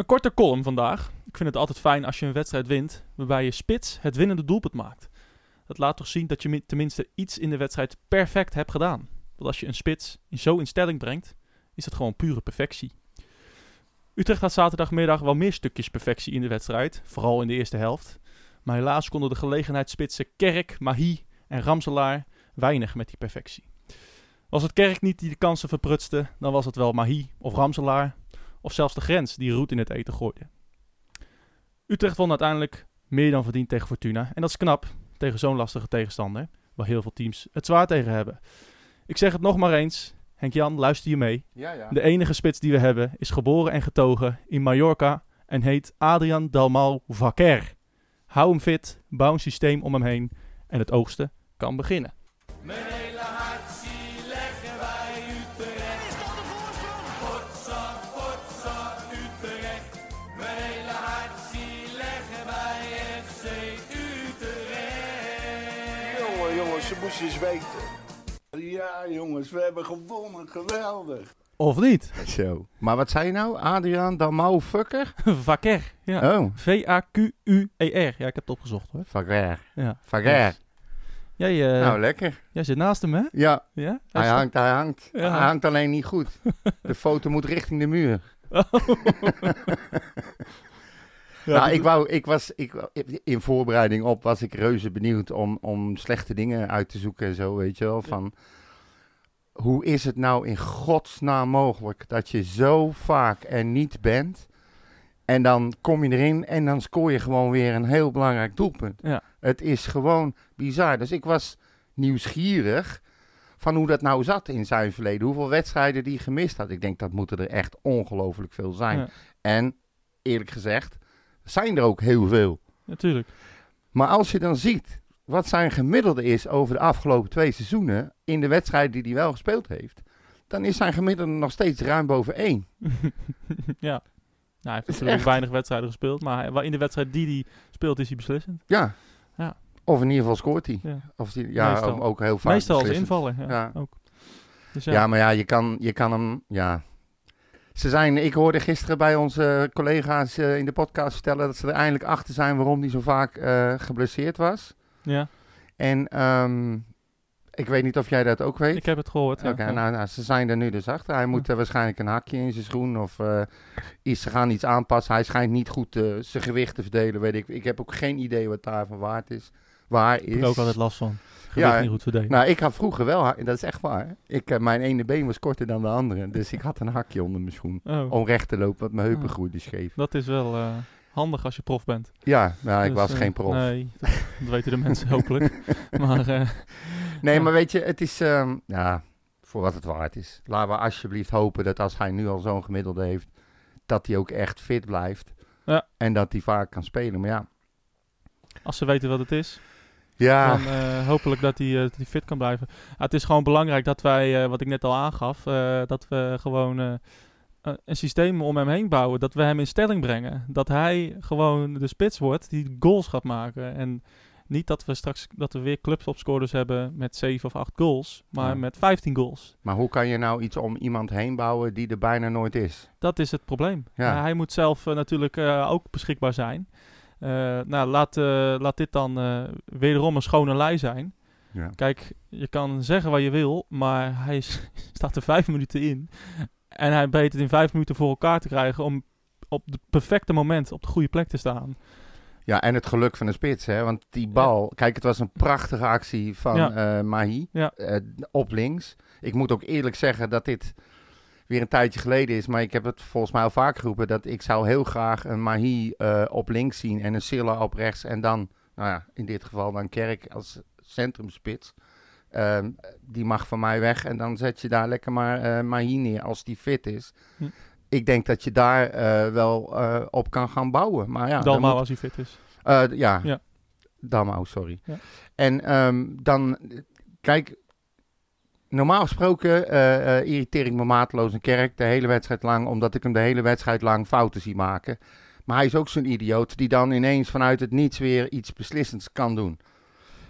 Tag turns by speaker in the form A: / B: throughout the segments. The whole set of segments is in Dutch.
A: Een korte column vandaag. Ik vind het altijd fijn als je een wedstrijd wint waarbij je spits het winnende doelpunt maakt. Dat laat toch zien dat je mi- tenminste iets in de wedstrijd perfect hebt gedaan. Want als je een spits zo in stelling brengt, is dat gewoon pure perfectie. Utrecht had zaterdagmiddag wel meer stukjes perfectie in de wedstrijd, vooral in de eerste helft. Maar helaas konden de gelegenheidsspitsen Kerk, Mahi en Ramselaar weinig met die perfectie. Was het Kerk niet die de kansen verprutste, dan was het wel Mahi of Ramselaar of zelfs de grens die roet in het eten gooide. Utrecht won uiteindelijk meer dan verdiend tegen Fortuna. En dat is knap tegen zo'n lastige tegenstander, waar heel veel teams het zwaar tegen hebben. Ik zeg het nog maar eens. Henk-Jan, luister je mee.
B: Ja, ja.
A: De enige spits die we hebben is geboren en getogen in Mallorca en heet Adrian Dalmau Vaquer. Hou hem fit, bouw een systeem om hem heen en het oogsten kan beginnen.
C: Eens weten. Ja, jongens, we hebben gewonnen. Geweldig.
A: Of niet?
B: Zo. Maar wat zei je nou? Adriaan Dalmau Fucker?
A: Vaquer. Ja.
B: Oh,
A: V-A-Q-U-E-R. Ja, ik heb het opgezocht hoor.
B: Vaguer.
A: Ja.
B: Vaguer.
A: Jij, eh,
B: Nou, lekker.
A: jij zit naast hem, hè?
B: Ja,
A: Ja?
B: hij hangt, hij hangt.
A: Ja.
B: Hij hangt alleen niet goed. De foto moet richting de muur.
A: Ja,
B: nou, ik wou, ik was, ik, in voorbereiding op was ik reuze benieuwd om, om slechte dingen uit te zoeken en zo, weet je wel. Van, hoe is het nou in godsnaam mogelijk dat je zo vaak er niet bent en dan kom je erin en dan scoor je gewoon weer een heel belangrijk doelpunt.
A: Ja.
B: Het is gewoon bizar. Dus ik was nieuwsgierig van hoe dat nou zat in zijn verleden. Hoeveel wedstrijden die gemist had. Ik denk dat moeten er echt ongelooflijk veel zijn.
A: Ja.
B: En eerlijk gezegd, zijn er ook heel veel.
A: Natuurlijk.
B: Maar als je dan ziet wat zijn gemiddelde is over de afgelopen twee seizoenen in de wedstrijden die hij wel gespeeld heeft, dan is zijn gemiddelde nog steeds ruim boven één.
A: ja. Nou, hij heeft natuurlijk
B: echt-
A: weinig wedstrijden gespeeld, maar hij- in de wedstrijd die hij speelt is hij beslissend.
B: Ja.
A: Ja.
B: Of in ieder geval scoort hij.
A: Ja.
B: Of die, ja, ook heel vaak.
A: Meestal als invaller. Ja,
B: Ja.
A: Ook. Dus
B: Ja.
A: ja.
B: maar ja, je kan, je kan hem. Ja. Ze zijn, ik hoorde gisteren bij onze collega's eh, in de podcast vertellen dat ze er eindelijk achter zijn waarom hij zo vaak eh, geblesseerd was.
A: ja,
B: En ehm, ik weet niet of jij dat ook weet.
A: ik heb het gehoord. Ja.
B: Oké, nou, nou, ze zijn er nu dus achter. Hij moet eh, waarschijnlijk een hakje in zijn schoen of eh, iets, ze gaan iets aanpassen. Hij schijnt niet goed eh, zijn gewicht te verdelen, weet ik. Ik heb ook geen idee wat daarvan waard is. Waar
A: Ik
B: is.
A: heb er ook altijd last van. Gewicht
B: Ja,
A: niet goed.
B: Nou, ik had vroeger wel, dat is echt waar. Ik, eh, mijn ene been was korter dan de andere, dus ik had een hakje onder mijn schoen.
A: oh,
B: Om recht te lopen, want mijn heupen
A: Oh.
B: groeiden scheef.
A: dat is wel eh, handig als je prof bent.
B: Ja, nou, ik
A: Dus,
B: was
A: eh,
B: geen prof. Nee,
A: Nee, dat, dat weten de mensen hopelijk. Maar ja.
B: maar weet je, het is, ehm, ja, voor wat het waard is. Laten we alsjeblieft hopen dat als hij nu al zo'n gemiddelde heeft, dat hij ook echt fit blijft.
A: Ja.
B: En dat hij vaak kan spelen. Maar ja,
A: als ze weten wat het is,
B: ja,
A: dan eh, hopelijk dat hij, eh, dat hij fit kan blijven. Ah, het is gewoon belangrijk dat wij, eh, wat ik net al aangaf, dat we gewoon een systeem om hem heen bouwen. Dat we hem in stelling brengen. Dat hij gewoon de spits wordt die goals gaat maken. En niet dat we straks dat we weer clubtopscorers hebben met 7 of 8 goals, maar
B: Ja.
A: met 15 goals.
B: maar hoe kan je nou iets om iemand heen bouwen die er bijna nooit is?
A: Dat is het probleem.
B: Ja.
A: Hij moet zelf natuurlijk ook beschikbaar zijn. Eh, nou, laat, eh, laat dit dan eh, wederom een schone lei zijn.
B: Ja.
A: Kijk, je kan zeggen wat je wil, maar hij is- staat er vijf minuten in. En hij weet het in vijf minuten voor elkaar te krijgen om op het perfecte moment op de goede plek te staan.
B: Ja, en het geluk van de spits, hè? Want die bal, kijk, het was een prachtige actie van
A: Ja.
B: Mahi
A: Ja.
B: eh, op links. Ik moet ook eerlijk zeggen dat dit weer een tijdje geleden is, maar ik heb het volgens mij al vaak geroepen dat ik zou heel graag een Mahi eh, op links zien en een Silla op rechts en dan, nou ja, in dit geval dan Kerk als centrumspits. Ehm, die mag van mij weg en dan zet je daar lekker maar eh Mahi neer als die fit is.
A: Hm.
B: Ik denk dat je daar eh, wel op kan gaan bouwen. Maar ja, dan
A: Dalmau als hij fit is.
B: ja.
A: Ja.
B: Damau, sorry.
A: Ja.
B: En ehm, dan, kijk, normaal gesproken eh, irriteer ik me mateloos een kerk de hele wedstrijd lang, omdat ik hem de hele wedstrijd lang fouten zie maken. Maar hij is ook zo'n idioot die dan ineens vanuit het niets weer iets beslissends kan doen.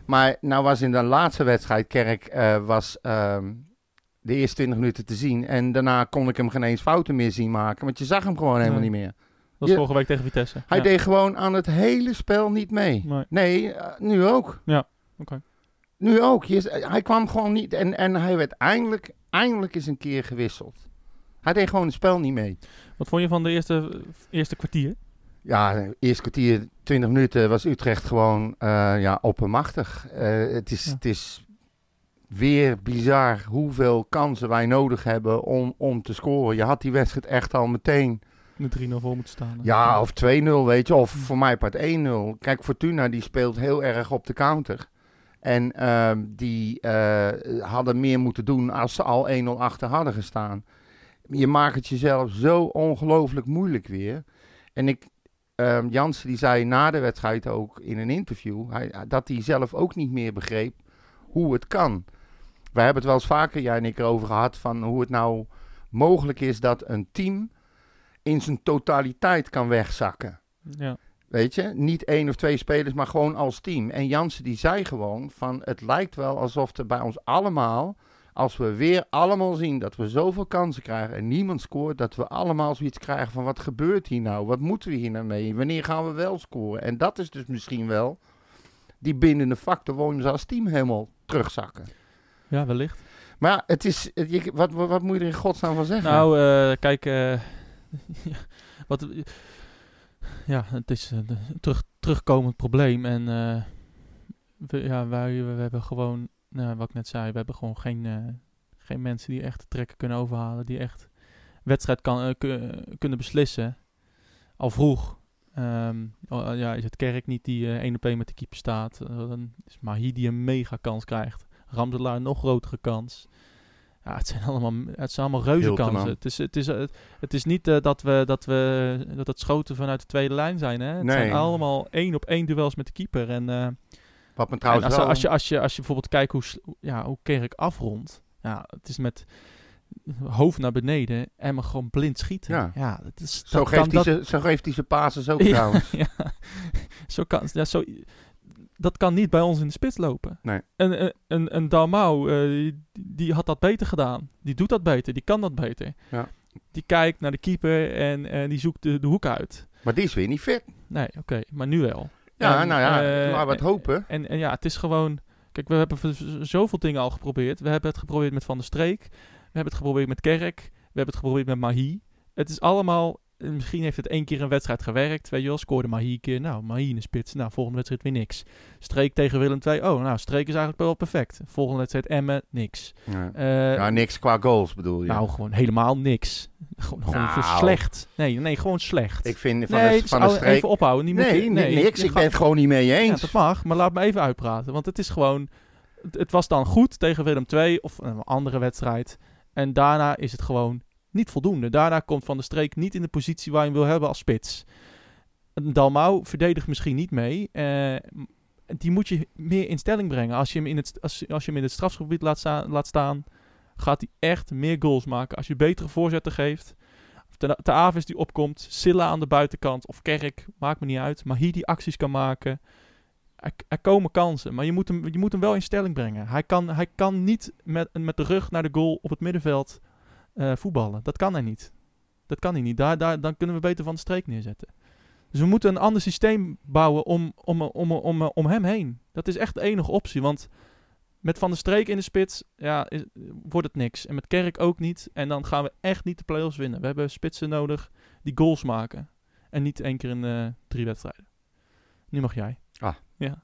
B: Maar nou was in de laatste wedstrijd, Kerk eh, was ehm, de eerste 20 minuten te zien. En daarna kon ik hem geen eens fouten meer zien maken, want je zag hem gewoon helemaal
A: Nee.
B: niet meer.
A: was
B: Je-
A: vorige week tegen Vitesse.
B: Hij
A: Ja.
B: deed gewoon aan het hele spel niet mee.
A: Nee.
B: Nee, nu ook.
A: Ja, oké.
B: Nu ook. Hij kwam gewoon niet. En, en hij werd eindelijk, eindelijk eens een keer gewisseld. Hij deed gewoon het spel niet mee.
A: Wat vond je van de eerste, eerste kwartier?
B: Ja, eerst kwartier, 20 minuten was Utrecht gewoon eh, ja, oppermachtig. Eh, het, is,
A: Ja.
B: het is weer bizar hoeveel kansen wij nodig hebben om, om te scoren. Je had die wedstrijd echt al meteen.
A: De 3-0 voor moeten staan. hè?
B: Ja, of 2-0, weet je. Of voor mij part 1-0. Kijk, Fortuna die speelt heel erg op de counter. En ehm, die eh, hadden meer moeten doen als ze al 1-0 achter hadden gestaan. Je maakt het jezelf zo ongelooflijk moeilijk weer. En ik, ehm Jansen die zei na de wedstrijd ook in een interview... Hij, dat hij zelf ook niet meer begreep hoe het kan. We hebben het wel eens vaker, jij en ik, erover gehad... van hoe het nou mogelijk is dat een team in zijn totaliteit kan wegzakken.
A: Ja.
B: Weet je, niet één of twee spelers, maar gewoon als team. En Jansen die zei gewoon van het lijkt wel alsof er bij ons allemaal, als we weer allemaal zien dat we zoveel kansen krijgen en niemand scoort, dat we allemaal zoiets krijgen van wat gebeurt hier nou? Wat moeten we hier nou mee? Wanneer gaan we wel scoren? En dat is dus misschien wel die bindende factor waarom ze als team helemaal terugzakken.
A: ja, wellicht.
B: Maar ja, het is, wat, wat, wat moet je er in godsnaam van zeggen?
A: Nou, eh, kijk, eh, wat, ja, het is een terug, terugkomend probleem. En eh, we, ja, wij we hebben gewoon, nou, wat ik net zei, we hebben gewoon geen, eh, geen mensen die echt trekken kunnen overhalen. Die echt wedstrijd kan, eh, ku- kunnen beslissen. Al vroeg. Ehm, ja, is het Kerk niet die eh, één op één met de keeper staat. Eh, dan is Mahi die een mega kans krijgt. Ramselaar nog grotere kans. Ja, het zijn allemaal, het zijn allemaal reuze kansen. Het is, het is, het, het is niet eh, dat, we, dat, we, dat het schoten vanuit de tweede lijn zijn. Hè? Het
B: Nee.
A: zijn allemaal één op één duels met de keeper. En, eh,
B: wat me
A: en
B: trouwens
A: als,
B: wel...
A: als, je, als, je, als je bijvoorbeeld kijkt hoe, ja, hoe Kerk afrondt. Ja, het is met hoofd naar beneden en maar gewoon blind schieten.
B: Ja.
A: dat is,
B: zo, geeft hij
A: dat-
B: ze, zo geeft hij zijn pases ook
A: Ja.
B: trouwens.
A: ja, zo kan, ja, zo, dat kan niet bij ons in de spits lopen.
B: Nee.
A: Een, een, een, een Dalmau, eh, die, die had dat beter gedaan. Die doet dat beter, die kan dat beter.
B: Ja.
A: Die kijkt naar de keeper en, en die zoekt de, de hoek uit.
B: Maar die is weer niet fit.
A: Nee, oké, maar nu wel.
B: Ja,
A: En,
B: nou ja,
A: eh,
B: laten we het hopen.
A: En, en ja, het is gewoon... Kijk, we hebben zoveel dingen al geprobeerd. We hebben het geprobeerd met Van der Streek. We hebben het geprobeerd met Kerk. We hebben het geprobeerd met Mahi. Het is allemaal... Misschien heeft het één keer een wedstrijd gewerkt. Weet je wel, scoorde Mahi een keer. Nou, in de spits. Nou, volgende wedstrijd weer niks. Streek tegen Willem II. Oh, nou, Streek is eigenlijk wel perfect. Volgende wedstrijd Emmen, niks.
B: Ja.
A: Eh,
B: ja, niks qua goals bedoel je.
A: nou, gewoon helemaal niks. Gewoon, gewoon
B: Nou.
A: slecht. Nee, nee, gewoon slecht.
B: ik vind van
A: nee, is-
B: van de
A: oh,
B: streek...
A: even ophouden. Die moet
B: nee,
A: je-
B: nee, niks. Ik
A: gaat-
B: ben het gewoon niet mee
A: ja,
B: eens.
A: dat mag, maar laat me even uitpraten. Want het is gewoon... Het, het was dan goed tegen Willem II of een andere wedstrijd. En daarna is het gewoon niet voldoende. Daarna komt Van der Streek niet in de positie waar je hem wil hebben als spits. Dalmau verdedigt misschien niet mee. eh, die moet je meer in stelling brengen. Als je hem in het, als, als je hem in het strafgebied laat, laat staan, gaat hij echt meer goals maken. Als je betere voorzetten geeft. Te Avis die opkomt, Silla aan de buitenkant of Kerk, maakt me niet uit. Maar hier die acties kan maken. Er, er komen kansen, maar je moet, hem, je moet hem wel in stelling brengen. Hij kan, hij kan niet met, met de rug naar de goal op het middenveld eh, voetballen. Dat kan hij niet. Dat kan hij niet. Daar, daar, dan kunnen we beter van de streek neerzetten. Dus we moeten een ander systeem bouwen om, om, om, om, om, hem heen. Dat is echt de enige optie. Want met Van der Streek in de spits ja, is, wordt het niks. En met Kerk ook niet. En dan gaan we echt niet de play-offs winnen. We hebben spitsen nodig die goals maken. En niet één keer in eh, drie wedstrijden. Nu mag jij.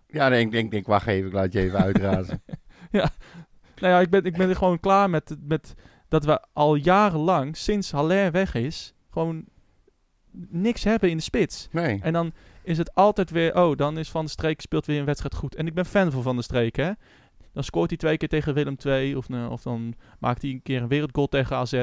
B: Ja, nee, ik denk, denk, wacht even, ik laat je even uitrazen.
A: Nou ja, ik ben, ik ben er gewoon klaar met, met dat we al jarenlang, sinds Haller weg is, gewoon niks hebben in de spits.
B: Nee.
A: En dan is het altijd weer, oh, dan is Van der Streek speelt weer een wedstrijd goed. En ik ben fan van Van der Streek, hè. Dan scoort hij twee keer tegen Willem II, of, eh, of dan maakt hij een keer een wereldgoal tegen AZ.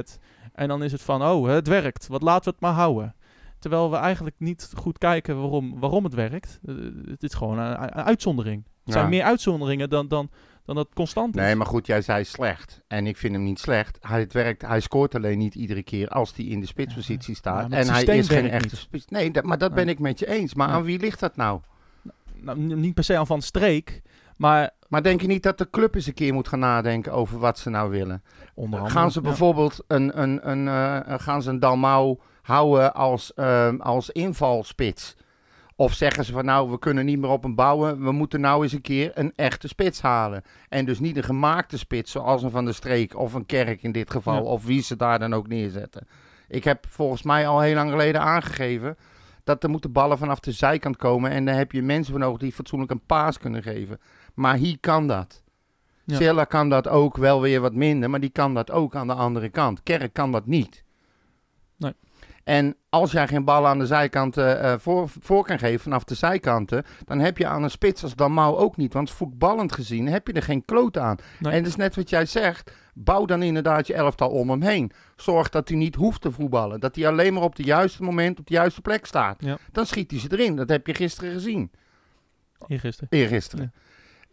A: En dan is het van, oh, het werkt, wat laten we het maar houden. Terwijl we eigenlijk niet goed kijken waarom, waarom het werkt. Eh, het is gewoon een, een uitzondering. Het
B: Ja.
A: zijn meer uitzonderingen dan, dan, dan dat constant is.
B: Nee, maar goed, jij zei slecht. En ik vind hem niet slecht. Hij, het werkt, hij scoort alleen niet iedere keer als hij in de spitspositie staat. en hij is geen echte spits. Nee, dat, maar dat ben ik met je eens. Maar aan wie ligt dat nou?
A: nou, n- niet per se aan Van Streek, maar
B: Maar denk je niet dat de club eens een keer moet gaan nadenken over wat ze nou willen?
A: onder andere...
B: gaan ze
A: ja.
B: bijvoorbeeld een, een, een, eh, gaan ze een Dalmau houden als, ehm, als invalspits? Of zeggen ze van nou, we kunnen niet meer op hem bouwen. We moeten nou eens een keer een echte spits halen. En dus niet een gemaakte spits zoals een Van der Streek of een Kerk in dit geval.
A: Ja.
B: Of wie ze daar dan ook neerzetten. Ik heb volgens mij al heel lang geleden aangegeven dat er moeten ballen vanaf de zijkant komen. En daar heb je mensen voor nodig die fatsoenlijk een paas kunnen geven. Maar hier kan dat.
A: Ja.
B: Silla kan dat ook wel weer wat minder, maar die kan dat ook aan de andere kant. Kerk kan dat niet.
A: Nee.
B: En als jij geen bal aan de zijkant eh, eh, voor, voor kan geven vanaf de zijkanten, dan heb je aan een spits als Damau ook niet. Want voetballend gezien heb je er geen kloot aan.
A: Nee.
B: En dat is net wat jij zegt. Bouw dan inderdaad je elftal om hem heen. Zorg dat hij niet hoeft te voetballen. Dat hij alleen maar op het juiste moment op de juiste plek staat.
A: Ja.
B: Dan schiet hij ze erin. Dat heb je gisteren gezien.
A: Eergisteren.
B: Eergisteren.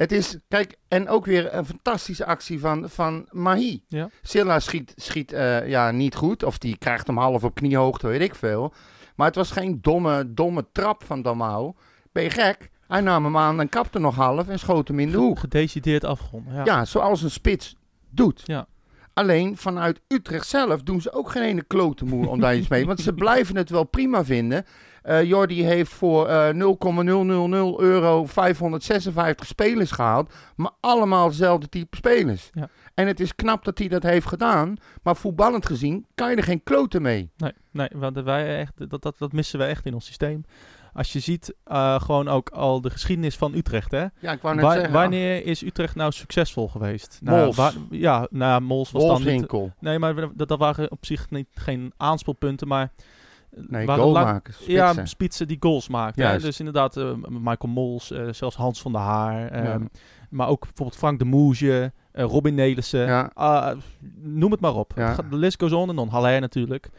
B: Het is, kijk, en ook weer een fantastische actie van, van Mahi.
A: Ja.
B: Silla schiet, schiet eh, ja, niet goed. Of die krijgt hem half op kniehoogte, weet ik veel. Maar het was geen domme, domme trap van Damau. Ben je gek? Hij nam hem aan en kapte nog half en schoot hem in de hoek.
A: Gedecideerd afgeronden. Ja.
B: Ja, zoals een spits doet.
A: Ja.
B: Alleen vanuit Utrecht zelf doen ze ook geen ene klote moe om daar iets mee. Want ze blijven het wel prima vinden. Eh Jordi heeft voor eh 0,000 euro 556 spelers gehaald. Maar allemaal dezelfde type spelers.
A: Ja.
B: En het is knap dat hij dat heeft gedaan. Maar voetballend gezien kan je er geen kloten mee.
A: Nee, nee want wij echt, dat, dat, dat missen we echt in ons systeem. Als je ziet, eh, gewoon ook al de geschiedenis van Utrecht, hè.
B: Ja, ik wou net
A: Wa-
B: zeggen.
A: wanneer is Utrecht nou succesvol geweest?
B: Mols.
A: Nou, wa- ja, nou, Mols was dan niet... Nee, maar dat, dat waren op zich niet, geen aanspeelpunten, maar...
B: Nee, goalmakers.
A: Ja,
B: spitsen.
A: spitsen die goals maakten. hè.
B: Juist.
A: Dus inderdaad, eh, Michael Mols, eh, zelfs Hans van der Haar. ehm. Maar ook bijvoorbeeld Frank de Moesje, eh, Robin Nelissen. Ah, noem het maar op. De list goes on en on. Haller natuurlijk.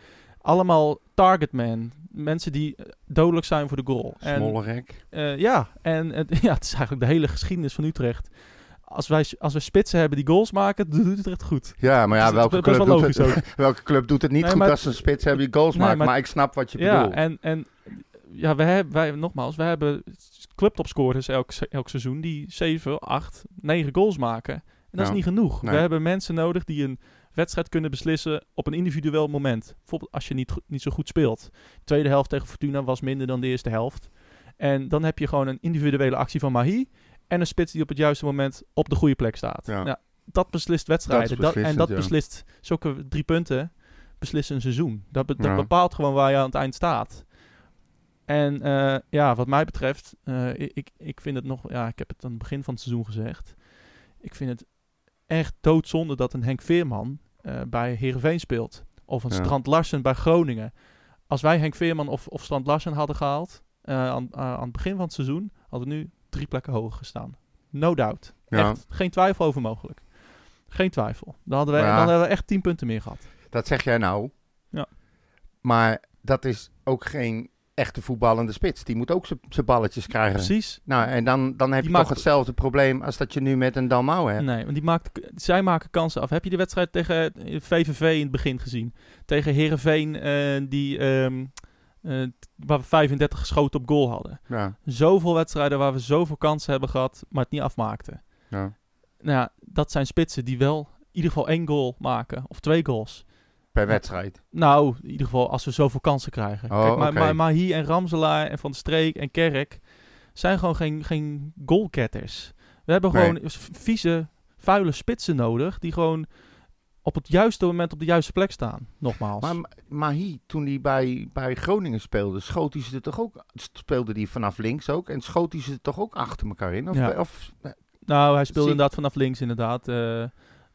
A: Allemaal targetman. Mensen die dodelijk zijn voor de goal.
B: Smollerek.
A: ja, en ja, het is eigenlijk de hele geschiedenis van Utrecht. Als wij, als wij spitsen hebben die goals maken, doet Utrecht goed.
B: Ja, maar ja,
A: Dus
B: welke club,
A: wel
B: doet het, welke club doet het niet
A: Nee,
B: goed
A: maar-
B: als ze een spits hebben die goals
A: Nee,
B: maakt? Maar,
A: maar-
B: ik snap wat je
A: Ja,
B: bedoelt.
A: en, en ja, wij, hebben, wij, nogmaals, we hebben clubtopscorers elk, elk seizoen die 7, 8, 9 goals maken. En dat is niet genoeg.
B: Nee.
A: We hebben mensen nodig die een wedstrijd kunnen beslissen op een individueel moment. Bijvoorbeeld als je niet, niet zo goed speelt. De tweede helft tegen Fortuna was minder dan de eerste helft. En dan heb je gewoon een individuele actie van Mahi. En een spits die op het juiste moment op de goede plek staat.
B: Ja.
A: Nou, dat beslist wedstrijden.
B: Dat
A: Dat- en dat
B: ja.
A: beslist, zulke drie punten beslissen een seizoen. Dat, be- dat
B: Ja.
A: bepaalt gewoon waar je aan het eind staat. En eh, ja, wat mij betreft, eh, ik, ik- vind het nog, ja, ik heb het aan het begin van het seizoen gezegd. Ik vind het echt doodzonde dat een Henk Veerman eh, bij Heerenveen speelt. Of een
B: Ja.
A: Strand Larsen bij Groningen. Als wij Henk Veerman of, of Strand Larsen hadden gehaald eh, aan, aan aan het begin van het seizoen, hadden we nu drie plekken hoger gestaan. No doubt.
B: Ja.
A: Echt, geen twijfel over mogelijk. Geen twijfel. Dan hadden,
B: ja.
A: dan hadden we echt tien punten meer gehad.
B: Dat zeg jij nou.
A: Ja.
B: Maar dat is ook geen echte voetballende spits. Die moet ook zijn balletjes krijgen.
A: Precies.
B: Nou, en dan, dan heb
A: Die
B: je
A: maakt-
B: toch hetzelfde probleem als dat je nu met een Dalmau hebt.
A: Nee, want die maakt, zij maken kansen af. Heb je de wedstrijd tegen eh, VVV in het begin gezien? Tegen Herenveen, die, ehm, eh, waar we 35 geschoten op goal hadden.
B: Ja,
A: Zoveel wedstrijden waar we zoveel kansen hebben gehad, maar het niet afmaakten.
B: ja.
A: Nou ja, dat zijn spitsen die wel in ieder geval één goal maken. Of twee goals.
B: Per wedstrijd.
A: Nou, in ieder geval als we zoveel kansen krijgen.
B: Oh,
A: Kijk, maar,
B: oké.
A: maar Mahi en Ramselaar en Van de Streek en Kerk zijn gewoon geen, geen goalgetters. We hebben
B: Nee.
A: gewoon vieze, vuile spitsen nodig die gewoon op het juiste moment op de juiste plek staan. Nogmaals.
B: Maar Mahi, toen hij bij, bij Groningen speelde, schoot hij ze er toch ook, speelde hij vanaf links ook en schoot hij ze er toch ook achter elkaar in? Of,
A: Ja.
B: of
A: nou, hij speelde inderdaad vanaf links inderdaad. eh,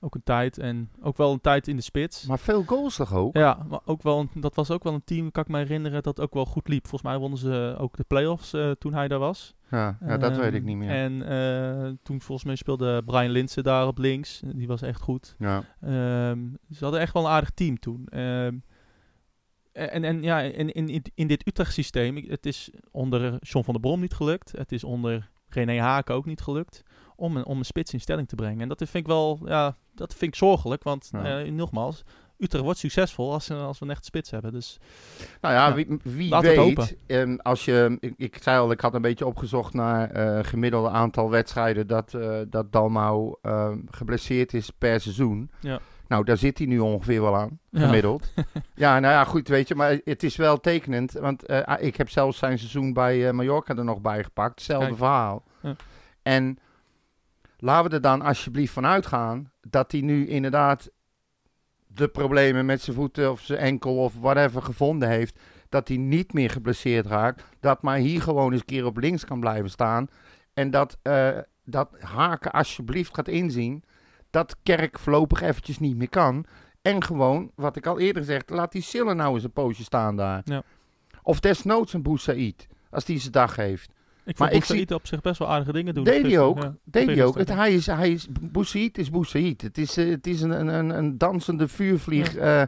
A: ook een tijd en ook wel een tijd in de spits.
B: maar veel goals toch ook?
A: Ja, maar ook wel, een- dat was ook wel een team, kan ik me herinneren, dat ook wel goed liep. Volgens mij wonnen ze ook de play-offs eh, toen hij daar was.
B: Ja, ja, dat
A: Ehm,
B: weet ik niet meer.
A: En eh, toen volgens mij speelde Brian Linsen daar op links. Die was echt goed.
B: ja.
A: Ehm, ze hadden echt wel een aardig team toen. Ehm, en, en ja, in, in, in dit Utrecht-systeem, het is onder John van der Brom niet gelukt. Het is onder René Haken ook niet gelukt om een, om een spits in stelling te brengen. En dat vind ik wel, ja, dat vind ik zorgelijk. Want
B: Ja.
A: eh, nogmaals, Utrecht wordt succesvol als, eh, als we een echte spits hebben. Dus
B: Nou ja,
A: Ja.
B: wie, wie weet, ehm, als je, ik, ik zei al, ik had een beetje opgezocht naar eh gemiddelde aantal wedstrijden dat, eh dat Dalmau ehm, geblesseerd is per seizoen.
A: Ja.
B: Nou, daar zit hij nu ongeveer wel aan, gemiddeld. Ja, nou ja, goed, weet je, maar het is wel tekenend. Want ah, ik heb zelfs zijn seizoen bij Mallorca er nog bij gepakt. Hetzelfde
A: Kijk.
B: verhaal.
A: Ja.
B: En laten we er dan alsjeblieft van uitgaan dat hij nu inderdaad de problemen met zijn voeten of zijn enkel of whatever gevonden heeft. Dat hij niet meer geblesseerd raakt. Dat maar hier gewoon eens een keer op links kan blijven staan. En dat, eh, dat Haken alsjeblieft gaat inzien dat Kerk voorlopig eventjes niet meer kan. En gewoon, wat ik al eerder gezegd, laat die Sille nou eens een poosje staan daar.
A: Ja.
B: Of desnoods een Boussaïd, als die zijn dag heeft.
A: Ik
B: Maar ik zie-
A: op zich best wel aardige dingen doen.
B: Deed hij ook.
A: ja.
B: Deed hij ook. Het, hij is, hij is, Boussaïd is Boussaïd. Het is, eh, het is een, een, een, een dansende vuurvlieg. eh,
A: Ja,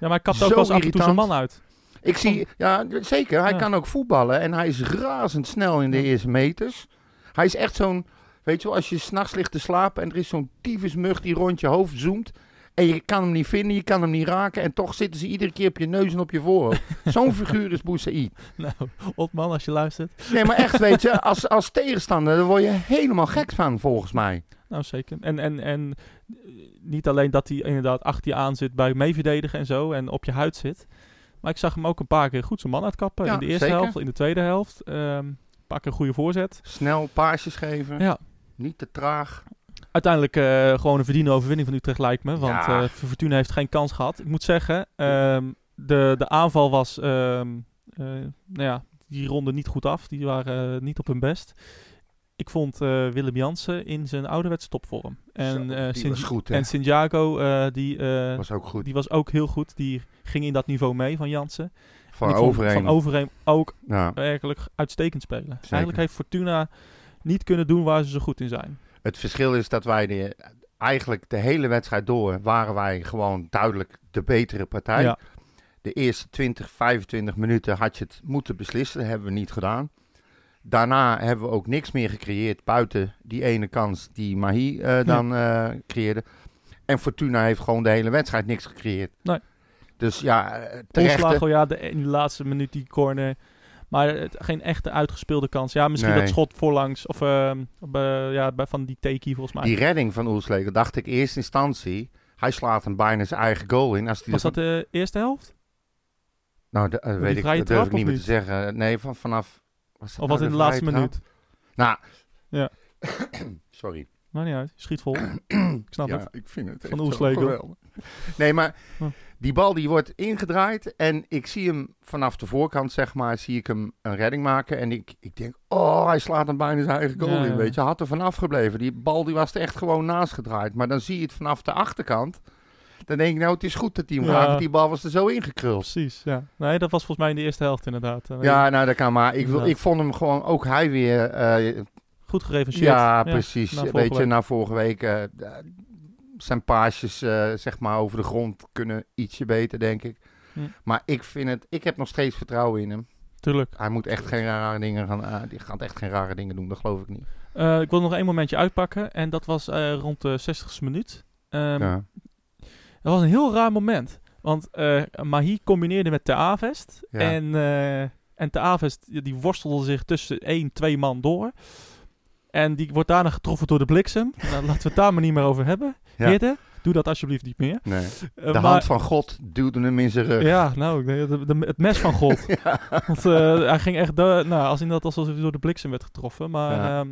A: maar hij kapt ook wel af en toe zijn man uit.
B: ik zie, ja, zeker. Hij
A: Ja.
B: kan ook voetballen en hij is razendsnel in de
A: Ja.
B: eerste meters. Hij is echt zo'n, weet je wel, als je s'nachts ligt te slapen en er is zo'n tyfusmug die rond je hoofd zoomt. En je kan hem niet vinden, je kan hem niet raken. En toch zitten ze iedere keer op je neus en op je voorhoofd. Zo'n figuur is Boussaïd.
A: Nou, Otman, als je luistert.
B: Nee, maar echt, weet je, als, als tegenstander, daar word je helemaal gek van, volgens mij.
A: Nou, zeker. En, en, en eh, niet alleen dat hij inderdaad achter je aan zit bij meeverdedigen en zo en op je huid zit. Maar ik zag hem ook een paar keer goed zijn man uitkappen.
B: Ja,
A: in de eerste
B: zeker.
A: helft, in de tweede helft. Ehm, een paar keer een goede voorzet.
B: Snel paasjes geven,
A: Ja.
B: niet te traag.
A: Uiteindelijk eh, gewoon een verdiende overwinning van Utrecht lijkt me. Want
B: Ja.
A: eh, Fortuna heeft geen kans gehad. Ik moet zeggen, ehm, de, de aanval was... ehm, eh, nou ja, die ronde niet goed af. Die waren niet op hun best. Ik vond Willem Jansen in zijn ouderwetse topvorm. En,
B: Zo,
A: Sin-
B: was goed,
A: en Santiago, die,
B: was ook goed.
A: die was ook heel goed. Die ging in dat niveau mee van Jansen.
B: Van overheen.
A: Van ook
B: ja.
A: werkelijk uitstekend spelen. Eigenlijk heeft Fortuna niet kunnen doen waar ze zo goed in zijn.
B: Het verschil is dat wij de, eigenlijk de hele wedstrijd door waren wij gewoon duidelijk de betere partij.
A: Ja.
B: De eerste 20, 25 minuten had je het moeten beslissen. Dat hebben we niet gedaan. Daarna hebben we ook niks meer gecreëerd buiten die ene kans die Mahi eh, dan eh, creëerde. En Fortuna heeft gewoon de hele wedstrijd niks gecreëerd.
A: Nee.
B: Dus ja, eh, terecht.
A: Polslago, ja, de, in de laatste minuut die corner. Maar het, geen echte uitgespeelde kans. Ja, misschien
B: Nee.
A: dat schot voorlangs. Of ehm, bij- ja, bij, van die Teki volgens mij.
B: Die redding van Oelslegel dacht ik eerst instantie. Hij slaat hem bijna zijn eigen goal in. Als die
A: Was dat de eerste helft?
B: Nou, de- eh, weet ik, dat durf ik niet meer te zeggen. Nee, van, vanaf... Was dat
A: Of was
B: nou
A: in de laatste
B: trap?
A: minuut?
B: Nou.
A: Ja.
B: Sorry.
A: Maar niet uit. Schiet vol. ik snap
B: ja,
A: het.
B: ik vind het
A: Van
B: geweldig. Nee, maar. Die bal die wordt ingedraaid en ik zie hem vanaf de voorkant, zeg maar, zie ik hem een redding maken. En ik, ik denk, oh, hij slaat hem bijna zijn eigen goal
A: Ja,
B: in, weet je. Had er vanaf gebleven. Die bal die was er echt gewoon naast gedraaid. Maar dan zie je het vanaf de achterkant. Dan denk ik, nou, het is goed dat hij hem raakt, want die bal was er zo ingekruld.
A: Precies, ja. Nee, dat was volgens mij in de eerste helft inderdaad. Eh,
B: Ja, nou, dat kan maar. Ik, wil, ik vond hem gewoon, ook hij weer, eh,
A: Goed gerevancheerd.
B: Ja, precies. Weet je, na vorige week eh, zijn paasjes eh, zeg maar over de grond kunnen ietsje beter, denk ik.
A: Hm.
B: Maar ik vind het, ik heb nog steeds vertrouwen in hem.
A: Tuurlijk.
B: Hij moet echt geen rare dingen gaan, eh, die gaat echt geen rare dingen doen, dat geloof ik niet.
A: Eh, ik wil nog één momentje uitpakken. En dat was rond de 60ste minuut. Ehm,
B: ja.
A: Dat was een heel raar moment. Want Mahi combineerde met Te Avest.
B: Ja.
A: En, en Te Avest die die worstelde zich tussen één, twee man door. En die wordt daarna getroffen door de bliksem. nou, laten we het daar maar niet meer over hebben.
B: Ja.
A: Doe dat alsjeblieft niet meer.
B: Nee.
A: Eh,
B: De hand van God duwde hem in zijn rug.
A: Ja, nou, de, de- de- het mes van God. Want eh, hij ging echt, do- nou, als in dat alsof hij door de bliksem werd getroffen. Maar
B: Ja.
A: ehm,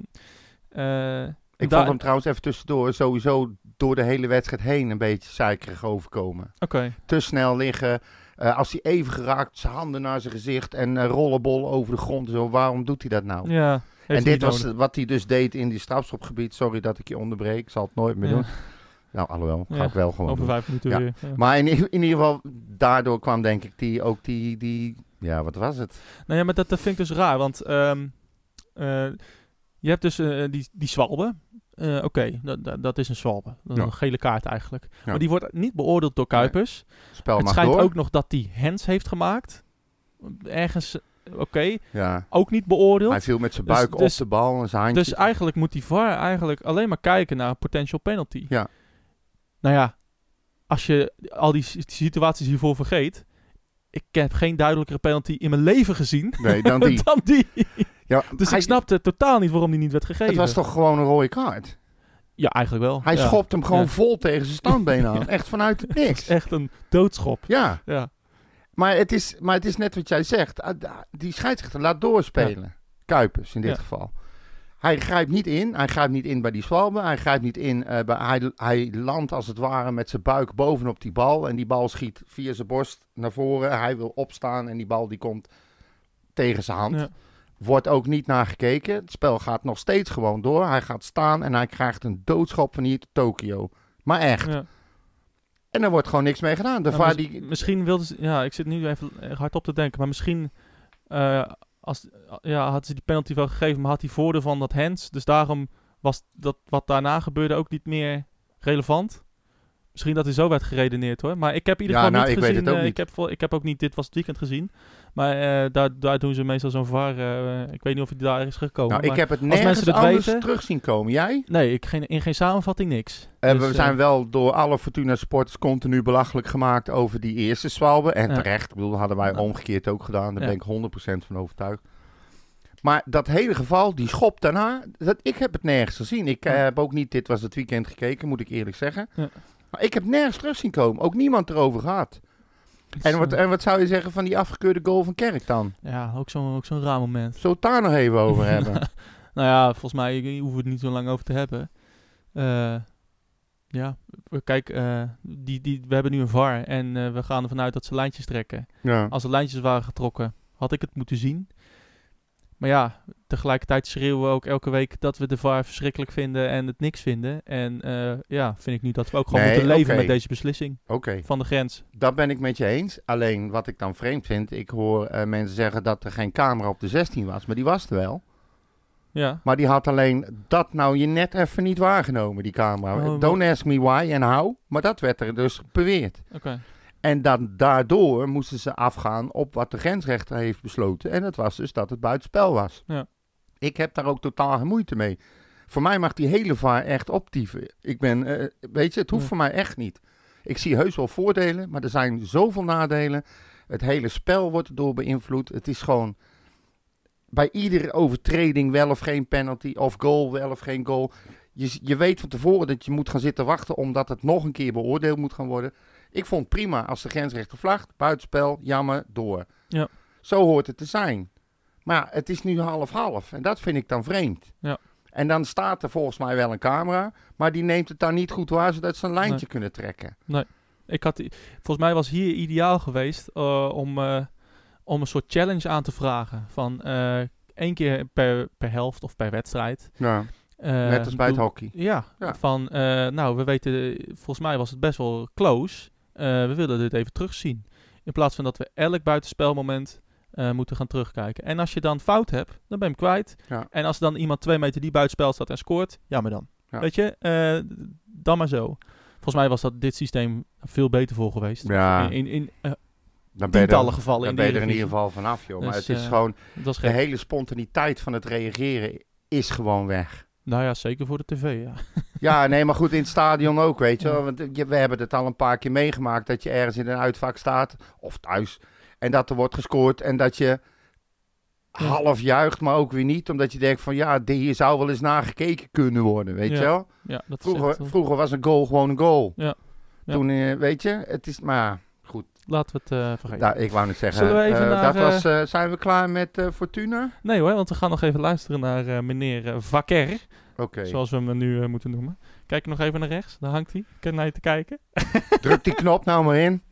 A: eh,
B: Ik vond hem trouwens even tussendoor sowieso door de hele wedstrijd heen een beetje zeikerig overkomen.
A: Oké,
B: te snel liggen. Als hij even geraakt, zijn handen naar zijn gezicht en rollenbol over de grond. Zo, waarom doet hij dat nou?
A: ja.
B: en dit was
A: nodig.
B: wat hij dus deed in die strafschopgebied. Sorry dat ik je onderbreek, ik zal het nooit meer
A: Ja.
B: doen. Nou, alhoewel, ga
A: Ja,
B: ik wel gewoon
A: Over
B: doen.
A: vijf minuten weer.
B: Maar in, in ieder geval, daardoor kwam denk ik die, ook die, die, ja, wat was het?
A: Nou ja, maar dat, dat vind ik dus raar, want ehm, eh, je hebt dus eh, die, die zwalbe. Eh, Oké, dat, dat, is een zwalbe.
B: Ja.
A: Een gele kaart eigenlijk.
B: Ja.
A: Maar die wordt niet beoordeeld door Kuipers.
B: Spel
A: het schijnt
B: door.
A: ook nog dat hij hands heeft gemaakt. Ergens, oké,
B: Ja.
A: ook niet beoordeeld.
B: Hij viel met zijn
A: Dus-
B: buik
A: dus-
B: op de bal en zijn handje.
A: Dus eigenlijk moet die VAR eigenlijk alleen maar kijken naar een potential penalty.
B: Ja.
A: Nou ja, als je al die si- situaties hiervoor vergeet. Ik heb geen duidelijkere penalty in mijn leven gezien
B: Nee, dan die.
A: dan die.
B: Ja,
A: Dus
B: hij-
A: ik snapte totaal niet waarom die niet werd gegeven.
B: Het was toch gewoon een rode kaart?
A: Ja, eigenlijk wel.
B: Hij
A: ja.
B: schopt hem gewoon
A: Ja.
B: vol tegen zijn standbeen aan. Echt vanuit niks.
A: Echt een doodschop.
B: Ja,
A: Ja.
B: maar het, is, maar het is net wat jij zegt. Ah, Die scheidsrechter laat doorspelen. Kuipers in dit geval. Hij grijpt niet in. Hij grijpt niet in bij die zwalbe. Hij grijpt niet in. eh, bij, hij, hij landt als het ware met zijn buik bovenop die bal. En die bal schiet via zijn borst naar voren. Hij wil opstaan en die bal die komt tegen zijn hand.
A: Ja.
B: Wordt ook niet naar gekeken. Het spel gaat nog steeds gewoon door. Hij gaat staan en hij krijgt een doodschop van hier Tokio. Maar echt.
A: Ja.
B: En er wordt gewoon niks mee gedaan. De
A: Ja,
B: VAR
A: mis-
B: die...
A: Misschien wilde ze... Ja, ik zit nu even erg hard op te denken. Maar misschien... eh, als, ja, hadden ze die penalty wel gegeven, maar had hij voordeel van dat hands. Dus daarom was dat wat daarna gebeurde ook niet meer relevant. Misschien dat hij zo werd geredeneerd hoor. Maar ik heb in ieder
B: Ja,
A: geval
B: nou,
A: niet
B: ik weet
A: gezien.
B: het ook
A: eh,
B: niet.
A: Ik, heb, ik heb ook niet dit was het weekend gezien. Maar eh, daar, daar doen ze meestal zo'n VAR. eh, ik weet niet of hij daar is gekomen.
B: Nou, ik heb het
A: mensen
B: nergens
A: het
B: anders
A: weten-
B: terug zien komen. Jij?
A: Nee, ik, geen, in geen samenvatting niks.
B: Eh,
A: Dus,
B: we
A: eh,
B: zijn wel door alle Fortuna supporters continu belachelijk gemaakt over die eerste zwalbe. En
A: Ja.
B: terecht. Ik bedoel, hadden wij omgekeerd ook gedaan. Daar
A: Ja.
B: ben ik 100% van overtuigd. Maar dat hele geval, die schop daarna, dat, ik heb het nergens gezien. Ik
A: Ja.
B: heb ook niet, dit was het weekend gekeken, moet ik eerlijk zeggen.
A: Ja.
B: Maar ik heb nergens terug zien komen. Ook niemand erover gehad. En wat,
A: eh,
B: en wat zou je zeggen van die afgekeurde goal van Kerk dan?
A: ja, ook zo'n ook zo'n raar moment.
B: Zullen we het daar nog even over hebben?
A: Nou ja, volgens mij hoeven we het niet zo lang over te hebben. Eh, ja, kijk, eh, die, die, we hebben nu een VAR en we gaan ervan uit dat ze lijntjes trekken.
B: ja.
A: Als er lijntjes waren getrokken, had ik het moeten zien. Maar ja, tegelijkertijd schreeuwen we ook elke week dat we de VAR verschrikkelijk vinden en het niks vinden. En eh, ja, vind ik nu dat we ook gewoon
B: Nee,
A: moeten leven met deze beslissing van de grens.
B: Dat ben ik met je eens. Alleen wat ik dan vreemd vind, ik hoor eh, mensen zeggen dat er geen camera op de 16 was, maar die was er wel.
A: Ja,
B: Maar die had alleen dat nou je net even niet waargenomen, die camera.
A: Oh,
B: Don't ask me why en how, maar dat werd er dus beweerd.
A: oké.
B: En dan daardoor moesten ze afgaan op wat de grensrechter heeft besloten. En dat was dus dat het buitenspel was.
A: Ja.
B: Ik heb daar ook totaal geen moeite mee. Voor mij mag die hele VAR echt optieven. Ik ben, eh, weet je, het hoeft
A: Ja.
B: voor mij echt niet. Ik zie heus wel voordelen, maar er zijn zoveel nadelen. Het hele spel wordt erdoor beïnvloed. Het is gewoon bij iedere overtreding wel of geen penalty, of goal wel of geen goal. Je, je weet van tevoren dat je moet gaan zitten wachten omdat het nog een keer beoordeeld moet gaan worden. Ik vond prima als de grensrechter vlagt, buitenspel, jammer, door.
A: Ja.
B: Zo hoort het te zijn. Maar het is nu half-half en dat vind ik dan vreemd.
A: Ja.
B: En dan staat er volgens mij wel een camera, maar die neemt het dan niet goed waar, zodat ze een lijntje
A: Nee.
B: kunnen trekken.
A: Ik had, volgens mij was hier ideaal geweest eh, om, eh, om een soort challenge aan te vragen. Van eh, één keer per, per helft of per wedstrijd.
B: Ja. Net als bij het hockey.
A: Ja,
B: Ja.
A: van nou, we weten, volgens mij was het best wel close. Eh, we willen dit even terugzien. In plaats van dat we elk buitenspelmoment eh, moeten gaan terugkijken. En als je dan fout hebt, dan ben je hem kwijt.
B: Ja.
A: En als dan iemand twee meter die buitenspel staat en scoort, jammer dan.
B: Ja.
A: Weet je, eh, dan maar zo. Volgens mij was dat dit systeem veel beter voor geweest.
B: Ja.
A: In, in, in
B: Dan ben je
A: tientallen
B: er,
A: gevallen
B: dan
A: in
B: ben je er in ieder geval vanaf, joh. maar
A: Dus,
B: het is gewoon, de hele spontaniteit van het reageren is gewoon weg.
A: Nou ja, zeker voor de tv, ja.
B: Ja, nee, maar goed, in het stadion ook, weet je
A: Ja.
B: wel. Want we hebben het al een paar keer meegemaakt dat je ergens in een uitvak staat, of thuis, en dat er wordt gescoord en dat je
A: Ja.
B: half juicht, maar ook weer niet, omdat je denkt van ja, hier zou wel eens naar gekeken kunnen worden, weet
A: Ja.
B: je wel.
A: ja dat is
B: Vroeger,
A: eh,
B: vroeger was een goal gewoon een goal.
A: Ja.
B: Toen, eh, weet je, het is, maar
A: Laten we het eh, vergeten.
B: daar, ik wou niet zeggen,
A: Zullen we even
B: eh,
A: naar,
B: dat was, eh, zijn we klaar met eh, Fortuna?
A: Nee hoor, want we gaan nog even luisteren naar eh, meneer.
B: Oké,
A: Zoals we hem nu moeten noemen. Kijk nog even naar rechts, daar hangt hij. Kijk naar je te kijken.
B: druk die knop nou maar in.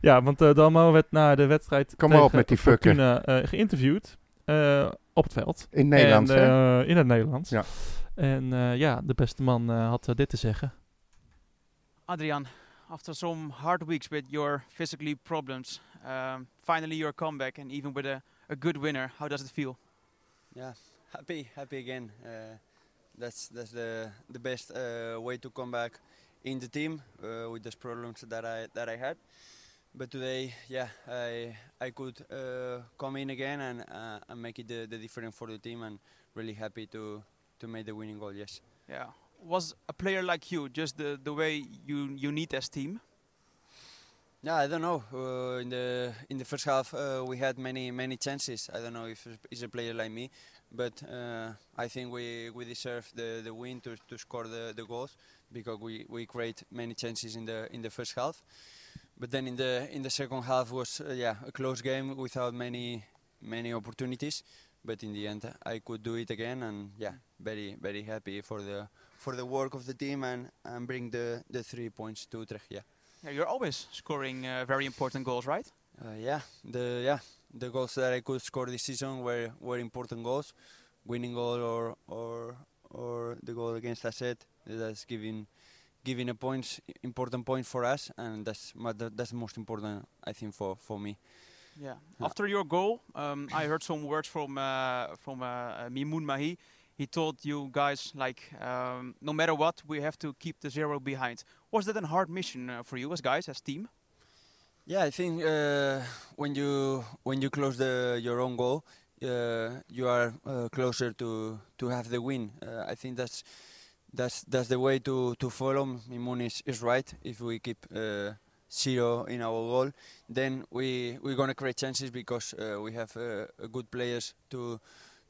A: Ja, want eh Dalmo werd na de wedstrijd
B: Kom maar op
A: tegen
B: met die.
A: Fortuna eh, geïnterviewd eh, op het veld.
B: In het Nederlands,
A: en,
B: hè?
A: eh, in het Nederlands.
B: Ja.
A: En eh, ja, de beste man eh, had dit te zeggen.
D: Adrian, after some hard weeks with your physically problems, um, finally your comeback and even with a, a good winner, how does it feel?
E: yeah happy happy again. Uh, that's that's the the best uh, way to come back in the team uh, with those problems that I that I had. But today yeah I I could uh, come in again and uh, and make it the, the difference for the team and really happy to to make the winning goal yes.
D: Yeah, was a player like you just the, the way you you need as team?
E: Yeah, I don't know. Uh, in the in the first half, uh, we had many many chances. I don't know if it's a player like me, but uh, I think we, we deserve the, the win to, to score the, the goals because we, we create many chances in the in the first half. But then in the in the second half was uh, yeah a close game without many many opportunities. But in the end, I could do it again, and yeah, very very happy for the for the work of the team and, and bring the, the three points to Utrecht. Yeah.
D: Yeah, you're always scoring uh, very important goals, right?
E: Uh, yeah, the yeah the goals that I could score this season were, were important goals, winning goal or or or the goal against Asset. That's giving giving a points important point for us, and that's that's most important I think for for me.
D: Yeah. After your goal, um, I heard some words from uh, from uh, uh, Mimoun Mahi. He told you guys like, um, no matter what, we have to keep the zero behind. Was that a hard mission uh, for you as guys, as team?
E: Yeah, I think uh, when you when you close the your own goal, uh, you are uh, closer to to have the win. Uh, I think that's that's that's the way to to follow. Mimoun is, is right. If we keep uh, zero in our goal, then we we're gonna create chances because we have good players to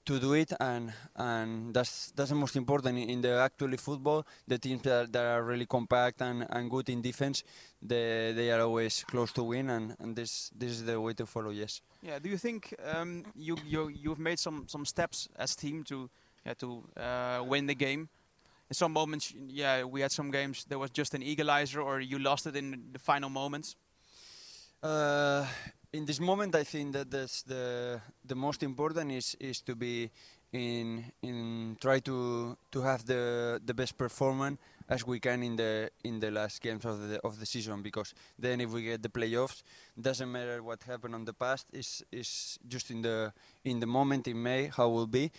E: to do it, and and that's that's the most important in, the actually football. The teams that, that are really compact and, and good in defense, they they are always close to win, and, and this this is the way to follow. Yes.
D: Yeah. Do you think um, you you you've made some some steps as team to yeah, to uh, win the game? In some moments, yeah, we had some games there was just an equalizer, or you lost it in the final moments.
E: Uh, in this moment, I think that the the most important is is to be in in try to to have the the best performance as we can in the in the last games of the of the season because then if we get the playoffs doesn't matter what happened on the past is is just in the in the moment in May how will be.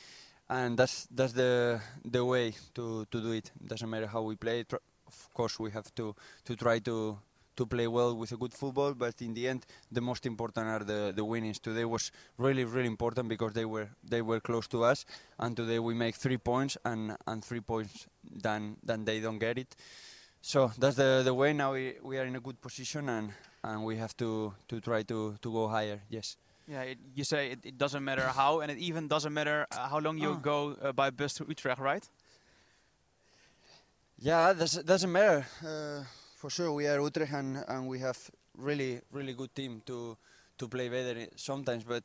E: And that's that's the the way to to do it. Doesn't matter how we play of course we have to to try to to play well with a good football but in the end the most important are the the winnings today was really really important because they were they were close to us and today we make three points and and three points then then they don't get it so that's the the way now we, we are in a good position and and we have to to try to to go higher yes
D: Yeah, it, you say it, it doesn't matter how, and it even doesn't matter uh, how long you
E: Ah.
D: go uh, by bus to Utrecht, right?
E: Yeah, does doesn't matter. Uh, for sure, we are Utrecht and, and we have really really good team to to play better sometimes, but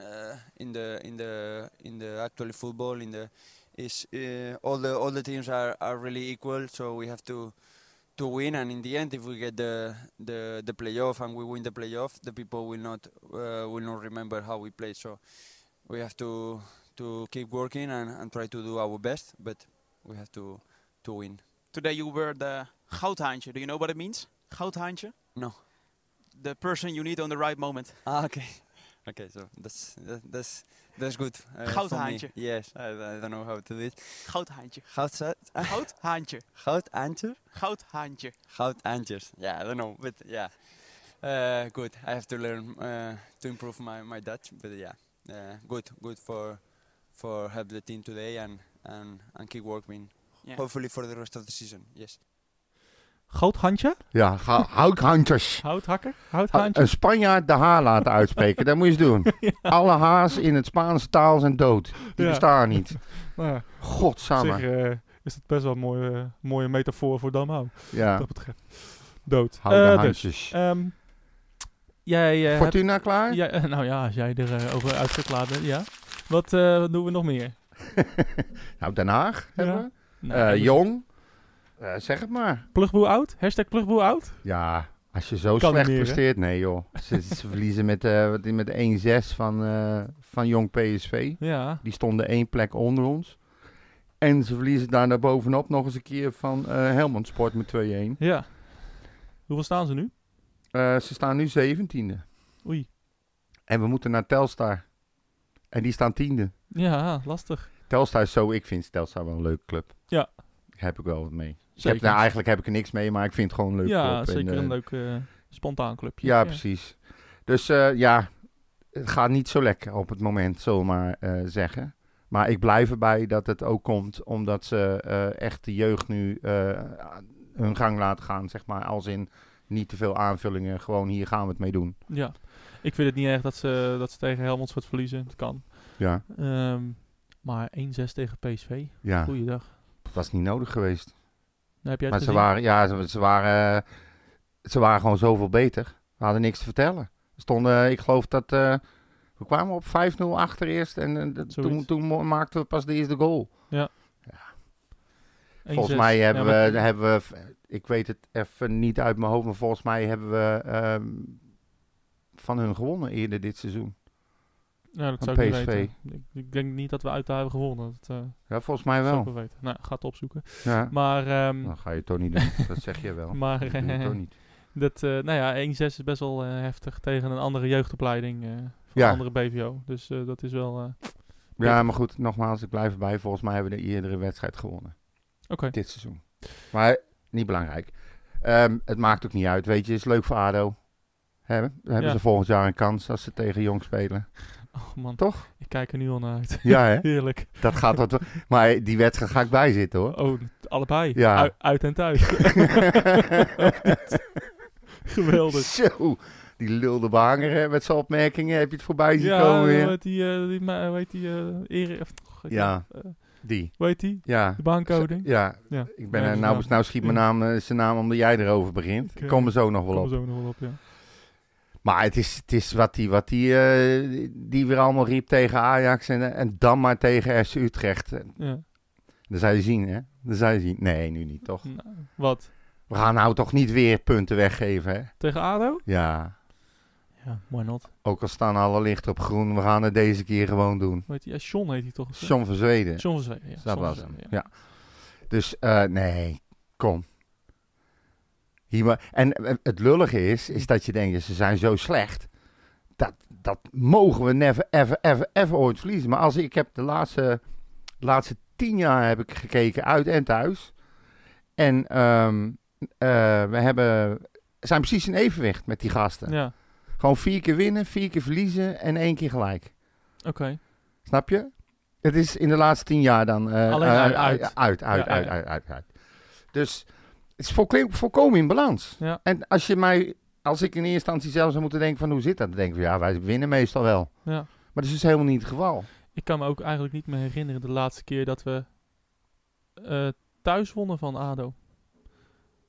E: uh, in the in the in the actual football in the is uh, all the all the teams are, are really equal, so we have to to win. And in the end, if we get the the the playoff and we win the playoff, the people will not uh, will not remember how we played. So we have to to keep working and, and try to do our best, but we have to to win.
D: Today you were the goudhaantje. Do you know what it means? Goudhaantje?
E: No.
D: The person you need on the right moment.
E: Ah, okay. Okay, so that's that's that's good. Uh.
D: Goudhaantje.
E: Yes, I, I don't know how to do it.
D: Goudhaantje.
E: Goud,
D: Goudhaantje.
E: goudantje,
D: Goudhaantje.
E: goudantjes. Yeah, I don't know, but yeah, uh, good. I have to learn uh, to improve my, my Dutch, but yeah, uh, good, good for for help the team today and and and keep working.
D: Yeah.
E: Hopefully for the rest of the season. Yes.
A: Goudhandje?
B: Ja, houthandjes.
A: Houthakker? Houthaantje?
B: Een Spanjaard de H laten uitspreken, dat moet je eens doen. Alle H's in het Spaanse taal zijn dood. Die
A: Ja.
B: bestaan niet.
A: Nou ja, op
B: Godsamme.
A: zich eh, is het best wel een mooie, mooie metafoor voor Damhou.
B: Ja,
A: Dat betreft. Dood.
B: houden
A: Eh, dus,
B: handjes.
A: ehm, jij... eh, hebt-
B: Fortuna klaar?
A: Nou ja, als jij erover over uit gaat laten, ja. Wat, wat doen we nog meer?
B: nou, Den Haag hebben we.
A: Nou,
B: Eh,
A: we-
B: Jong. Eh, zeg het maar.
A: Plugboer oud? Hashtag plugboer oud?
B: Ja, als je zo
A: Kan
B: slecht
A: meer, hè?
B: presteert. Nee joh. Ze, ze verliezen met, wat- met 1-6 van, eh, van Jong PSV.
A: Ja.
B: Die stonden één plek onder ons. En ze verliezen daar naar bovenop nog eens een keer van Helmond Sport met 2-1.
A: Ja. Hoeveel staan ze nu?
B: Ze staan nu zeventiende.
A: Oei.
B: En we moeten naar Telstar. En die staan tiende.
A: Ja, lastig.
B: Telstar is zo, ik vind Telstar wel een leuke club.
A: Ja.
B: Daar heb ik wel wat mee. Ik heb, nou, eigenlijk heb ik er niks mee, maar ik vind het gewoon een leuke
A: ja,
B: club.
A: Zeker
B: eh,
A: een leuk eh, spontaan clubje.
B: Ja, precies. Dus eh, ja, het gaat niet zo lekker op het moment, zullen we maar eh, zeggen. Maar ik blijf erbij dat het ook komt omdat ze eh, echt de jeugd nu eh, hun gang laten gaan, zeg maar. Als in, Niet te veel aanvullingen, gewoon hier gaan we het mee doen.
A: Ja. Ik vind het niet erg dat ze, dat ze tegen Helmond wat verliezen. Dat kan.
B: Ja,
A: Ehm, maar 1-6 tegen PSV.
B: ja.
A: Goeiedag.
B: dat was niet nodig geweest.
A: Heb jij
B: Maar ze waren, ja, ze, ze waren, eh, ze waren gewoon zoveel beter. We hadden niks te vertellen. We stonden, ik geloof dat, eh, we kwamen op 5-0 achter eerst en eh, toen, toen maakten we pas de eerste goal.
A: 1-6.
B: Volgens mij hebben,
A: Ja, maar-
B: we, hebben we, ik weet het even niet uit mijn hoofd, maar volgens mij hebben we ehm, van hun gewonnen eerder dit seizoen.
A: Ja, dat zou ik
B: PSV.
A: weten. Ik, ik denk niet dat we uit hebben gewonnen. Dat eh,
B: Ja, volgens mij wel.
A: wel weten. Nou, ga het opzoeken.
B: Ja.
A: Maar,
B: Dan ga je het toch niet doen. Dat zeg je wel.
A: maar
B: Dat doe toch niet.
A: dat, eh, nou ja, 1-6 is best wel eh, heftig tegen een andere jeugdopleiding eh, van
B: Ja.
A: een andere BVO. Dus eh, dat is wel... eh,
B: Ja, maar goed, nogmaals, ik blijf erbij. Volgens mij hebben we de eerdere wedstrijd gewonnen.
A: Oké.
B: Dit seizoen. Maar niet belangrijk. Ehm, het maakt ook niet uit, weet je. Het is leuk voor ADO. Hebben
A: Ja.
B: ze volgend jaar een kans als ze tegen Jong spelen.
A: Oh man,
B: Toch?
A: ik kijk er nu al naar uit.
B: Ja, hè?
A: Heerlijk.
B: Dat gaat wat... Maar die wedstrijd ga ik bij zitten, hoor.
A: Oh, allebei.
B: Ja.
A: Ui- uit en thuis. Geweldig.
B: Zo, die lulde behanger hè, met zijn opmerkingen. Heb je het voorbij zien
A: Ja,
B: komen weer?
A: heet die, eh, die, hoe heet die, eh, Eri- of-
B: Ja.
A: eh,
B: Die,
A: heet die?
B: ja.
A: De baancoding?
B: Ja,
A: Ja.
B: ik ben
A: Ja,
B: nou, nou schiet mijn naam, eh, zijn naam omdat jij erover begint.
A: Ik, eh,
B: kom er zo nog wel
A: Kom
B: op.
A: er zo nog wel op, ja.
B: Maar het is, het is wat die, wat die, eh, die weer allemaal riep tegen Ajax en, en dan maar tegen FC Utrecht.
A: ja.
B: Dat zou je zien, hè? Dat zou je zien. Nee, nu niet, toch?
A: Nou, wat?
B: We gaan nou toch niet weer punten weggeven, hè?
A: Tegen ADO?
B: Ja,
A: Ja, why not?
B: ook al staan alle lichten op groen, we gaan het deze keer gewoon doen.
A: Heet die? Ja, John heet hij toch?
B: John van Zweden.
A: John van Zweden, ja.
B: Dat
A: John
B: was hem, ja. Dus eh, nee, kom. Hier en eh, het lullige is, is dat je denkt, ze zijn zo slecht. Dat, dat mogen we never, ever, ever, ever ooit verliezen. Maar als ik heb de laatste, de laatste tien jaar heb ik gekeken uit en thuis. En ehm, eh, we hebben, zijn precies in evenwicht met die gasten.
A: Ja,
B: Gewoon vier keer winnen, vier keer verliezen en één keer gelijk.
A: oké.
B: Snap je? Het is in de laatste tien jaar dan...
A: Alleen
B: eh,
A: uit-
B: uit,
A: uit.
B: uit, uit,
A: Ja,
B: uit,
A: ja.
B: uit, uit, uit. Dus het is volko- volkomen in balans.
A: Ja.
B: En als je mij... Als ik in eerste instantie zelf zou moeten denken van hoe zit dat? Dan denk ik van ja, wij winnen meestal wel.
A: Ja.
B: Maar dat is dus helemaal niet het geval.
A: Ik kan me ook eigenlijk niet meer herinneren de laatste keer dat we eh, thuis wonnen van ADO.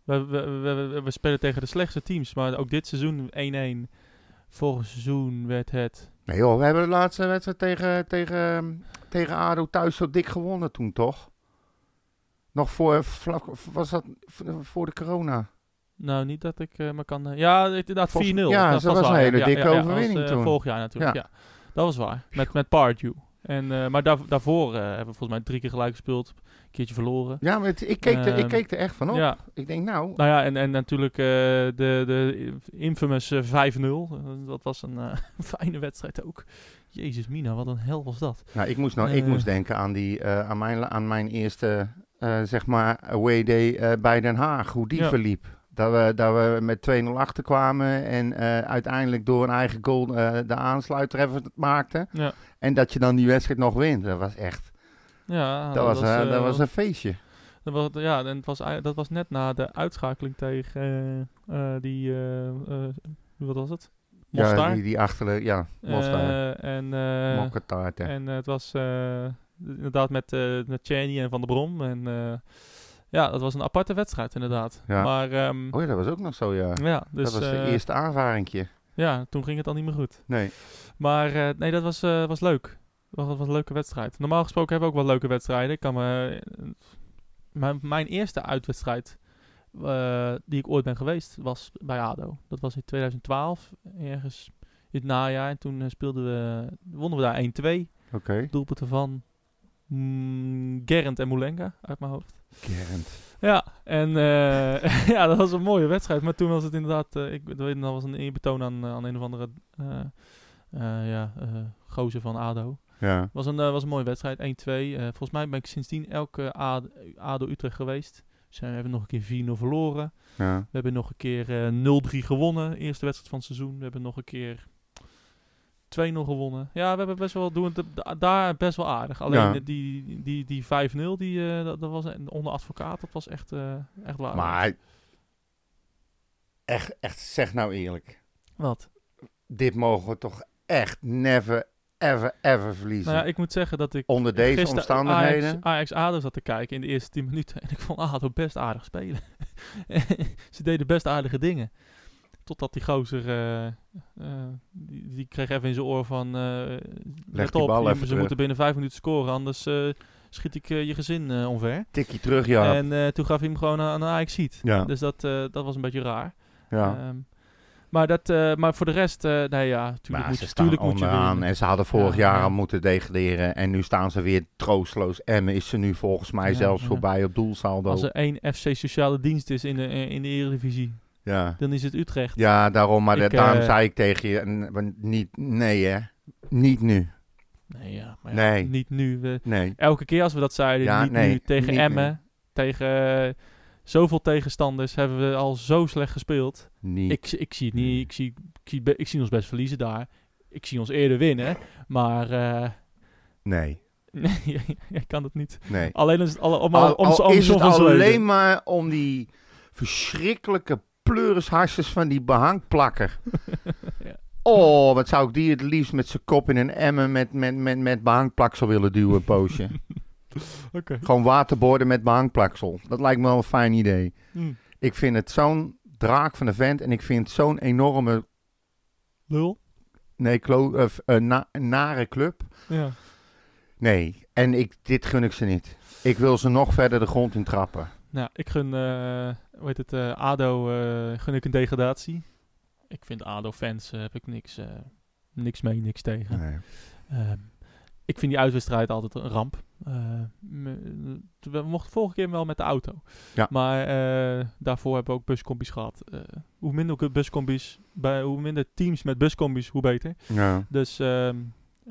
A: We, we, we spelen tegen de slechtste teams, maar ook dit seizoen 1-1. Vorig seizoen werd het...
B: Nee joh, we hebben de laatste wedstrijd tegen, tegen, tegen ADO thuis zo dik gewonnen toen toch? Nog voor, vlak, was dat voor de corona?
A: Nou, niet dat ik eh, me kan... eh, ja, inderdaad 4-0.
B: Volgens- ja,
A: dat
B: was een
A: waar,
B: hele
A: ja,
B: dikke
A: ja, ja,
B: overwinning
A: eh,
B: toen.
A: Vorig jaar natuurlijk, ja. Dat was waar. Met, met Pardew. En, maar daar, daarvoor hebben we volgens mij drie keer gelijk gespeeld. Een keertje verloren.
B: Ja, maar het- ik, keek er, ik
A: Ehm,
B: keek er echt van op.
A: Ja,
B: Ik denk nou,
A: Nou ja, en, en natuurlijk de, de infamous eh, 5-0. Eh, dat was een fijne wedstrijd ook. Jezus mina, wat een hel was dat.
B: Nou, ik moest, nou, ik moest denken aan, die, aan, mijn, aan mijn eerste, eh, zeg maar, away day eh, bij Den Haag. Hoe die
A: Ja.
B: verliep. Dat we, dat we met 2-0 achterkwamen en eh, uiteindelijk door een eigen goal de aansluiter even maakten.
A: Ja,
B: En dat je dan die wedstrijd nog wint. Dat was echt,
A: ja
B: dat, was, dat was een feestje.
A: dat was, ja, en het was, dat was net na de uitschakeling tegen die, wat was het? Mostar.
B: Ja, die, die achterlijk, ja, Mostar.
A: En. En het was inderdaad met, eh met Cheney en Van der Brom. En eh, ja, dat was een aparte wedstrijd inderdaad.
B: Ja.
A: Maar ehm,
B: Oh ja, dat was ook nog zo, ja.
A: ja, dus
B: dat was de
A: eh,
B: eerste aanvaringje.
A: ja, toen ging het al niet meer goed.
B: Nee.
A: Maar nee, dat was, was leuk. Dat was, was een leuke wedstrijd. Normaal gesproken hebben we ook wel leuke wedstrijden. Ik kan me, mijn, mijn eerste uitwedstrijd die ik ooit ben geweest was bij ADO. Dat was in 2012, ergens in het najaar. En toen speelden we, wonnen we daar 1-2.
B: Oké.
A: Doelpunten van mm, Gerrand en Moulenga uit mijn hoofd.
B: Gerend.
A: Ja, en eh, ja, dat was een mooie wedstrijd. Maar toen was het inderdaad, eh, ik weet dat was een eerbetoon aan, eh, aan een of andere uh, ja, gozer van ADO.
B: Ja.
A: was een, was een mooie wedstrijd, 1-2. Uh, volgens mij ben ik sindsdien elke ADO, Utrecht geweest. Dus we hebben nog een keer 4-0 verloren.
B: Ja.
A: We hebben nog een keer uh, 0-3 gewonnen, eerste wedstrijd van het seizoen. We hebben nog een keer 2-0 gewonnen. Ja, we hebben best wel doen het daar best wel aardig. Alleen
B: Ja.
A: die, die, die 5-0, die, uh, dat, dat was onder advocaat, dat was echt, uh, echt waar.
B: Maar echt, echt, zeg nou eerlijk.
A: Wat?
B: Dit mogen we toch echt never, ever, ever verliezen.
A: Nou ja, ik moet zeggen dat ik
B: Onder deze omstandigheden.
A: Ajax, Ajax ADO zat te kijken in de eerste 10 minuten. En ik vond ADO best aardig spelen. Ze deden best aardige dingen. Totdat die gozer, eh, eh, die, die kreeg even in zijn oor van... eh let op,
B: bal
A: je- ze
B: terug.
A: moeten binnen vijf minuten scoren, anders schiet ik je gezin omver.
B: Tikje terug, ja.
A: En toen gaf hij hem gewoon aan Ajax ziet.
B: Ja.
A: Dus dat, dat was een beetje raar.
B: ja.
A: Ehm, maar, dat, maar voor de rest, eh nee ja, tuurlijk
B: maar
A: moet,
B: ze
A: tuurlijk moet je winnen.
B: en ze hadden vorig
A: Ja,
B: jaar
A: ja.
B: al moeten degraderen. En nu staan ze weer troosteloos. Emmen is ze nu volgens mij
A: Ja,
B: zelfs voorbij op doelsaldo.
A: Als er één FC Sociale Dienst is in de, in de Eredivisie,
B: Ja.
A: dan is het Utrecht.
B: ja, daarom. Maar
A: Ik,
B: dat- daarom
A: eh,
B: zei ik tegen je, niet, nee hè. Niet nu.
A: Nee, ja, maar ja,
B: Nee.
A: niet nu. We,
B: Nee.
A: elke keer als we dat zeiden,
B: Ja,
A: niet
B: nee,
A: nu. Tegen
B: niet
A: Emmen, tegen eh, zoveel tegenstanders hebben we al zo slecht gespeeld.
B: Niet.
A: Ik, ik zie het niet. Ik zie, ik, zie, ik zie ons best verliezen daar. Ik zie ons eerder winnen, maar eh,
B: nee.
A: nee, ik kan het niet.
B: Nee.
A: Alleen is het alle, om,
B: Al,
A: om,
B: al
A: om,
B: is het alleen maar om die verschrikkelijke pleurisharsjes van die behangplakker.
A: Ja.
B: Oh, wat zou ik die het liefst met zijn kop in een emmer met, met, met, met behangplaksel willen duwen, een poosje.
A: Oké.
B: Gewoon waterborden met behangplaksel. Dat lijkt me wel een fijn idee.
A: Hm.
B: Ik vind het zo'n draak van een vent en ik vind zo'n enorme,
A: Lul.
B: nee, klo, eh, na- nare club.
A: Ja.
B: Nee, en ik, dit gun ik ze niet. Ik wil ze nog verder de grond in trappen.
A: Nou, ik gun, eh hoe heet het, eh, ADO eh, gun ik een degradatie. Ik vind ADO-fans, heb ik niks, eh, niks mee, niks tegen.
B: Nee.
A: Ehm, ik vind die uitwedstrijd altijd een ramp. Eh, me- we mochten vorige keer wel met de auto.
B: Ja.
A: Maar eh, daarvoor hebben we ook buscombi's gehad. Eh, hoe minder ook buscombi's, bij, hoe minder teams met buscombi's, hoe beter.
B: Ja,
A: Dus ehm,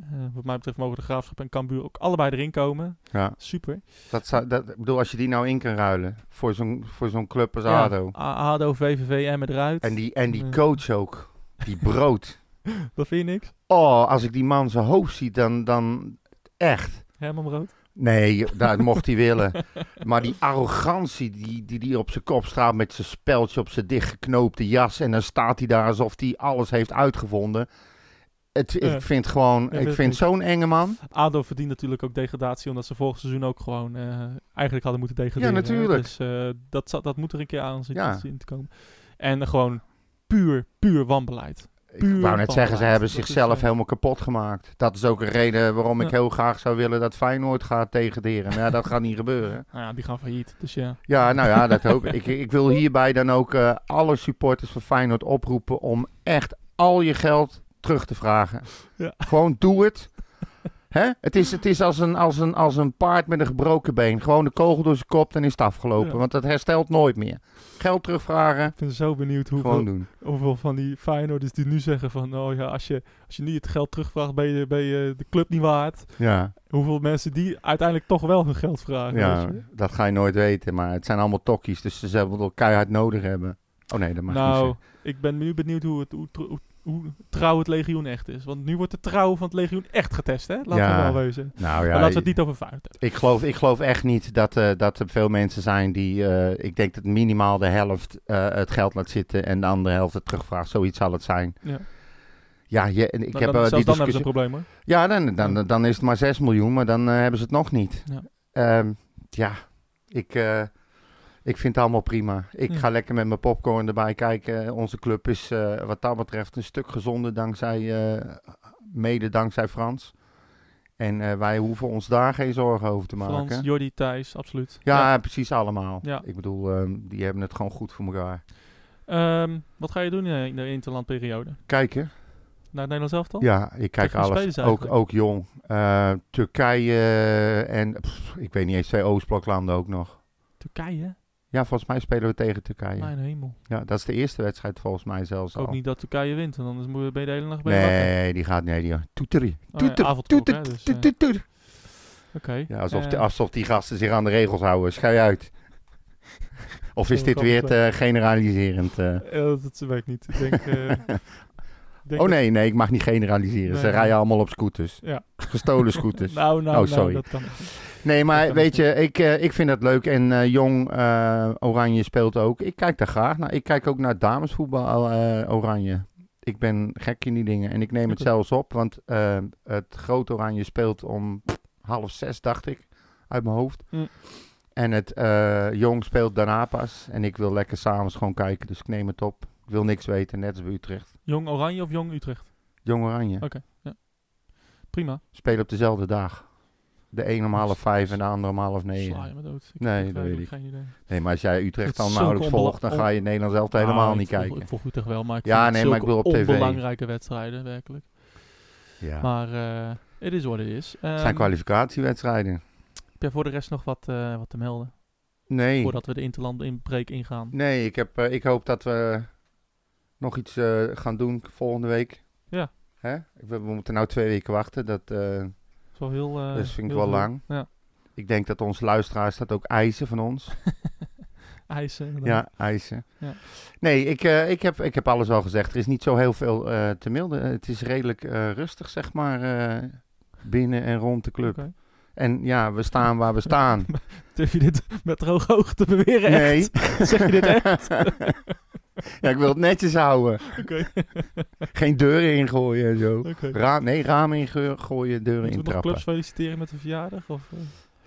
A: eh, wat mij betreft mogen de Graafschap en Cambuur ook allebei erin komen.
B: ja.
A: Super.
B: Dat zou, dat, ik bedoel, als je die nou in kan ruilen voor zo'n, voor zo'n club als
A: Ja,
B: ADO.
A: ADO, VVV en met eruit.
B: En die, en die
A: Ja.
B: coach ook. Die brood.
A: Dat vind je niks?
B: Oh, als ik die man zijn hoofd zie, dan, dan echt.
A: Herman Brood?
B: Nee, dat mocht hij willen. Maar die arrogantie die, die, die op zijn kop staat met zijn speldje op zijn dichtgeknoopte jas. En dan staat hij daar alsof hij alles heeft uitgevonden. Het. Ik vind gewoon, ik vind zo'n enge man.
A: ADO verdient natuurlijk ook degradatie, omdat ze vorig seizoen ook gewoon eh, eigenlijk hadden moeten degraderen.
B: Ja, natuurlijk.
A: Dus eh, dat, dat moet er een keer aan zien,
B: Ja.
A: zien te komen. En gewoon puur, puur wanbeleid.
B: Ik wou net zeggen, ze hebben
A: Dat is,
B: zichzelf
A: eh,
B: helemaal kapot gemaakt. Dat is ook een reden waarom ik heel graag zou willen dat Feyenoord gaat degraderen. Maar ja, dat gaat niet gebeuren.
A: Nou ja, die gaan failliet. Dus ja.
B: Ja, nou ja, dat hoop ik. ik. Wil hierbij dan ook eh, alle supporters van Feyenoord oproepen om echt al je geld terug te vragen.
A: Ja.
B: Gewoon doe het. Hè? Het is, het is als, een, als, een, als een paard met een gebroken been. Gewoon de kogel door zijn kop, dan is het afgelopen.
A: Ja.
B: Want dat herstelt nooit meer. Geld terugvragen,
A: Ik ben zo benieuwd hoeveel,
B: doen.
A: hoeveel van die Feyenoorders die nu zeggen van... Oh ja, als je, als je nu het geld terugvraagt, ben je, ben je de club niet waard.
B: Ja,
A: Hoeveel mensen die uiteindelijk toch wel hun geld vragen.
B: ja,
A: weet je?
B: dat ga je nooit weten. Maar het zijn allemaal tokkies, dus ze zullen wel keihard nodig hebben. Oh nee, dat mag niet
A: Nou, ik ben nu benieuwd hoe, het, hoe, hoe, hoe trouw het legioen echt is. Want nu wordt de trouw van het legioen echt getest, hè? Laten
B: Ja.
A: we wel wezen.
B: Nou ja,
A: maar laten we het niet over Feyenoord hebben.
B: Ik geloof, ik geloof echt niet dat, eh, dat er veel mensen zijn die... eh, ik denk dat minimaal de helft eh, het geld laat zitten en de andere helft het terugvraagt. Zoiets zal het zijn.
A: Ja.
B: Ja, je, ik
A: Nou,
B: heb
A: dan,
B: die
A: dan hebben ze
B: discussie...
A: een probleem, hoor.
B: Ja, dan, dan, dan is het maar 6 miljoen, maar dan hebben ze het nog niet.
A: Ja.
B: Ehm, ja, ik, ik vind het allemaal prima. Ik
A: Ja.
B: ga lekker met mijn popcorn erbij kijken. Onze club is eh, wat dat betreft een stuk gezonder dankzij, eh, mede dankzij Frans. En eh, wij hoeven ons daar geen zorgen over te maken.
A: Frans, Jordi, Thijs, absoluut.
B: Ja, precies allemaal.
A: Ja.
B: Ik bedoel, die hebben het gewoon goed voor elkaar.
A: Ehm, wat ga je doen in de interlandperiode?
B: Kijken?
A: Naar het Nederlands elftal?
B: Ja, ik kijk
A: Tegen
B: alles. Ook, ook jong. Turkije en pff, ik weet niet eens twee Oostbloklanden ook nog.
A: Turkije?
B: Ja, volgens mij spelen we tegen Turkije.
A: Mijn hemel.
B: Ja, dat is de eerste wedstrijd volgens mij zelfs
A: Ik hoop
B: al.
A: niet dat Turkije wint, want anders moet je- ben je de hele nacht bij.
B: Nee, die gaat nee, die toeteri.
A: Oh ja,
B: Toeter,
A: avondklok,
B: toeter,
A: hè, dus,
B: toeter,
A: eh,
B: toeter.
A: Oké.
B: Ja, alsof,
A: Eh,
B: die, alsof die gasten zich aan de regels houden. Schij uit. Of is dit weer te generaliserend? eh?
A: eh, dat, ik niet. Ik denk... eh, denk
B: oh
A: dat-
B: nee, nee, ik mag niet generaliseren. Ze rijden allemaal op scooters.
A: Ja.
B: Gestolen scooters.
A: Nou, nou,
B: Oh,
A: nou,
B: sorry.
A: dat.
B: Nee, maar weet je, ik, eh, ik vind het leuk. En eh, Jong eh, Oranje speelt ook. Ik kijk daar graag naar. Ik kijk ook naar damesvoetbal Oranje. Ik ben gek in die dingen. En ik neem het zelfs op. Want het grote Oranje speelt om pff, half zes, dacht ik. Uit mijn hoofd.
A: Mm.
B: En het Jong speelt daarna pas. En ik wil lekker s'avonds gewoon kijken. Dus ik neem het op. Ik wil niks weten, net als bij Utrecht.
A: Jong Oranje of Jong Utrecht?
B: Jong Oranje.
A: Oké, ja. Prima.
B: Spelen op dezelfde dag. De een om half vijf en de ander om half
A: Sla
B: negen.
A: je me dood. Ik
B: Nee, dat weet ik.
A: Geen idee.
B: Nee, maar als jij Utrecht dan nauwelijks volgt, dan ga je het Nederlands zelf helemaal
A: Nou,
B: niet
A: volg-
B: kijken.
A: Ik volg Utrecht wel, maar ik
B: Ja, nee, maar ik wil op tv.
A: onbelangrijke wedstrijden, werkelijk.
B: Ja.
A: Maar eh, het is wat het is.
B: het
A: Ehm,
B: zijn kwalificatiewedstrijden.
A: heb jij voor de rest nog wat, eh, wat te melden?
B: Nee,
A: Voordat we de interland inbreek ingaan.
B: nee ik, heb, eh, ik hoop dat we nog iets eh, gaan doen volgende week.
A: Ja.
B: Hè? We, we moeten nou twee weken wachten. Dat,
A: is wel heel... eh,
B: dat vind ik wel
A: veel.
B: lang.
A: Ja.
B: Ik denk dat onze luisteraars dat ook eisen van ons.
A: Eisen. inderdaad.
B: Ja, eisen.
A: Ja.
B: Nee, ik, ik, heb, ik heb alles al gezegd. Er is niet zo heel veel te melden. Het is redelijk rustig, zeg maar, binnen en rond de club. En ja, we staan waar we staan.
A: Durf je dit met droge ogen te beweren?
B: Nee.
A: Echt? Zeg je dit echt?
B: ja, ik wil het netjes houden.
A: Oké.
B: Geen deuren ingooien en zo.
A: Oké.
B: Ra nee, ramen ingooien, deuren
A: Moeten we nog
B: intrappen.
A: clubs feliciteren met een verjaardag? Of, eh?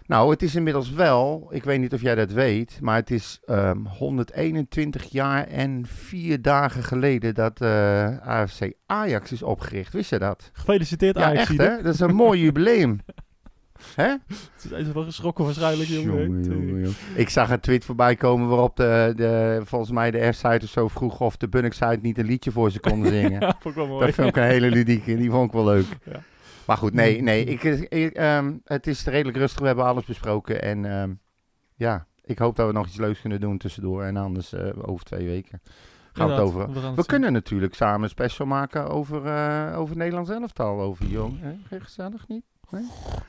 B: Nou, het is inmiddels wel, ik weet niet of jij dat weet, maar het is ehm, 121 jaar en vier dagen geleden dat eh, AFC Ajax is opgericht. Wist je dat?
A: Gefeliciteerd
B: Ja,
A: Ajax.
B: echt hè? Dat is een mooi jubileum. Hè?
A: Ze is wel geschrokken waarschijnlijk, jongen.
B: Jongen, jongen, jongen. Ik zag een tweet voorbij komen waarop de, de, volgens mij de F-site of zo vroeg of de Bunnik-site niet een liedje voor ze konden zingen.
A: Ja, vond ik wel mooi.
B: Dat vind ik een hele ludieke, die vond ik wel leuk.
A: Ja.
B: Maar goed, nee, nee ik, ik, ehm, het is redelijk rustig. We hebben alles besproken. En ehm, ja, ik hoop dat we nog iets leuks kunnen doen tussendoor. En anders eh, over twee weken gaan we het over. We
A: zien.
B: kunnen natuurlijk samen een special maken over, eh over Nederlands elftal. Over jong. Hè? Geen gezellig niet?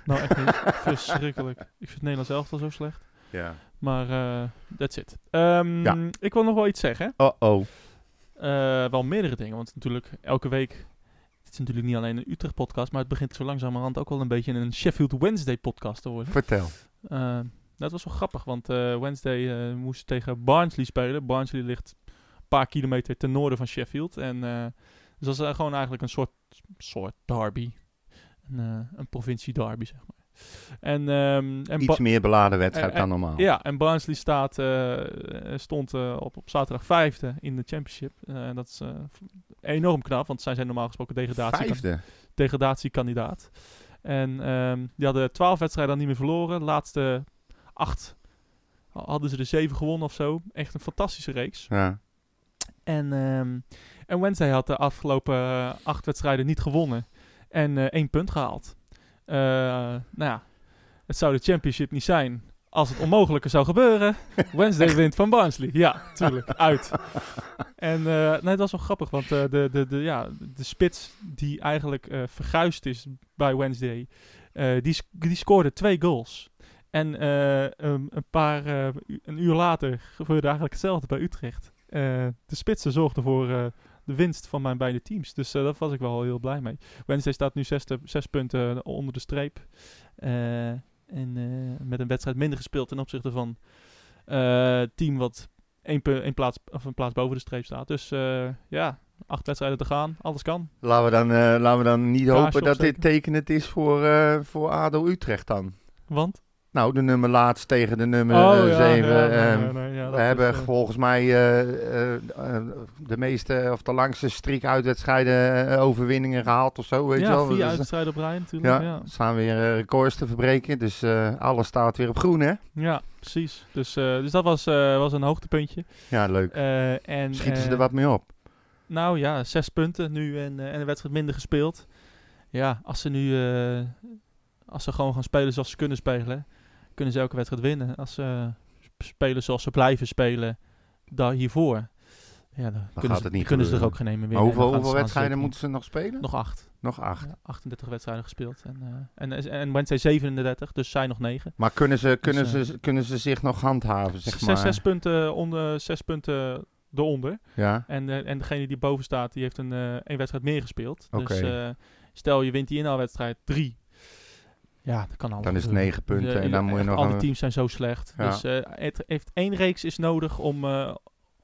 A: Nou, echt niet. Verschrikkelijk. Ik vind het Nederlands elftal zo slecht.
B: Ja.
A: Maar eh that's it. Ehm,
B: Ja.
A: Ik wil nog wel iets zeggen.
B: Oh oh.
A: Eh, wel meerdere dingen. Want natuurlijk elke week... Het is natuurlijk niet alleen een Utrecht-podcast... maar het begint zo langzamerhand ook wel een beetje een Sheffield Wednesday-podcast te worden.
B: Vertel.
A: Eh, dat was wel grappig, want eh, Wednesday eh, moest tegen Barnsley spelen. Barnsley ligt een paar kilometer ten noorden van Sheffield. En, eh, dus dat is eh, gewoon eigenlijk een soort, soort derby. Een, eh, een provincie derby, zeg maar. En, ehm, en
B: Iets meer beladen wedstrijd dan normaal.
A: ja, en Barnsley staat, eh, stond eh, op, op zaterdag vijfde in de championship. Eh, dat is enorm knap, want zij zijn normaal gesproken degradatie
B: Vijfde.
A: degradatiekandidaat. En ehm, die hadden twaalf wedstrijden al niet meer verloren. De laatste acht hadden ze er zeven gewonnen of zo. Echt een fantastische reeks.
B: Ja.
A: En, ehm, en Wednesday had de afgelopen acht wedstrijden niet gewonnen. En eh, één punt gehaald. Eh, nou ja, het zou de championship niet zijn als het onmogelijke zou gebeuren. Wednesday wint van Barnsley. Ja, tuurlijk. Uit. En eh, nee, dat was wel grappig, want de, de, de, ja, de spits die eigenlijk verguisd is bij Wednesday, die, die scoorde twee goals. En een, een paar, een uur later gebeurde eigenlijk hetzelfde bij Utrecht. De spitsen zorgden voor de winst van mijn beide teams. Dus eh, daar was ik wel heel blij mee. Wednesday staat nu zes, zes punten onder de streep. Eh, en eh, met een wedstrijd minder gespeeld ten opzichte van eh, het team wat één, plaats, of een plaats boven de streep staat. Dus eh, ja, acht wedstrijden te gaan. Alles kan.
B: Laten we dan, eh, laten we dan niet hopen dat dit tekenend is voor, eh, voor ADO Utrecht dan.
A: Want?
B: Nou, de nummer laatst tegen de nummer
A: Oh,
B: eh,
A: ja, ja,
B: ehm,
A: nee, nee, ja,
B: we hebben
A: is, eh,
B: volgens mij eh, de meeste of de langste streak uitwedstrijden overwinningen gehaald of zo. Weet je
A: ja,
B: wel.
A: vier
B: Dus,
A: uitwedstrijden op rij natuurlijk.
B: ja,
A: Ja,
B: staan weer records te verbreken. Dus alles staat weer op groen, hè?
A: ja precies. Dus, dus dat was, was een hoogtepuntje.
B: Ja, leuk.
A: En,
B: Schieten ze er wat mee op?
A: Nou ja, zes punten nu en, en een wedstrijd minder gespeeld. Ja, als ze nu als ze gewoon gaan spelen zoals ze kunnen spelen, kunnen ze elke wedstrijd winnen. Als ze sp- spelen zoals ze blijven spelen daar hiervoor, ja, dan, kunnen, ze,
B: het niet
A: kunnen ze er ook geen
B: Maar
A: winnen.
B: hoeveel, wedstrijden moeten ze nog spelen?
A: Nog acht.
B: Nog acht.
A: Ja, 38 wedstrijden gespeeld. En, eh, en, en Wednesday 37, dus zij nog negen.
B: Maar kunnen ze, kunnen,
A: eh,
B: ze, kunnen ze zich nog handhaven, zeg
A: zes,
B: maar?
A: zes punten onder, zes punten eronder.
B: Ja,
A: En, eh, en degene die boven staat, die heeft een, eh één wedstrijd meer gespeeld. Dus eh, stel je wint die inhaalwedstrijd 3. Ja, dat kan allemaal.
B: Dan is het negen punten
A: De-
B: en dan moet je nog
A: Alle teams zijn zo slecht.
B: Ja.
A: Dus eh, het heeft één reeks is nodig om... eh,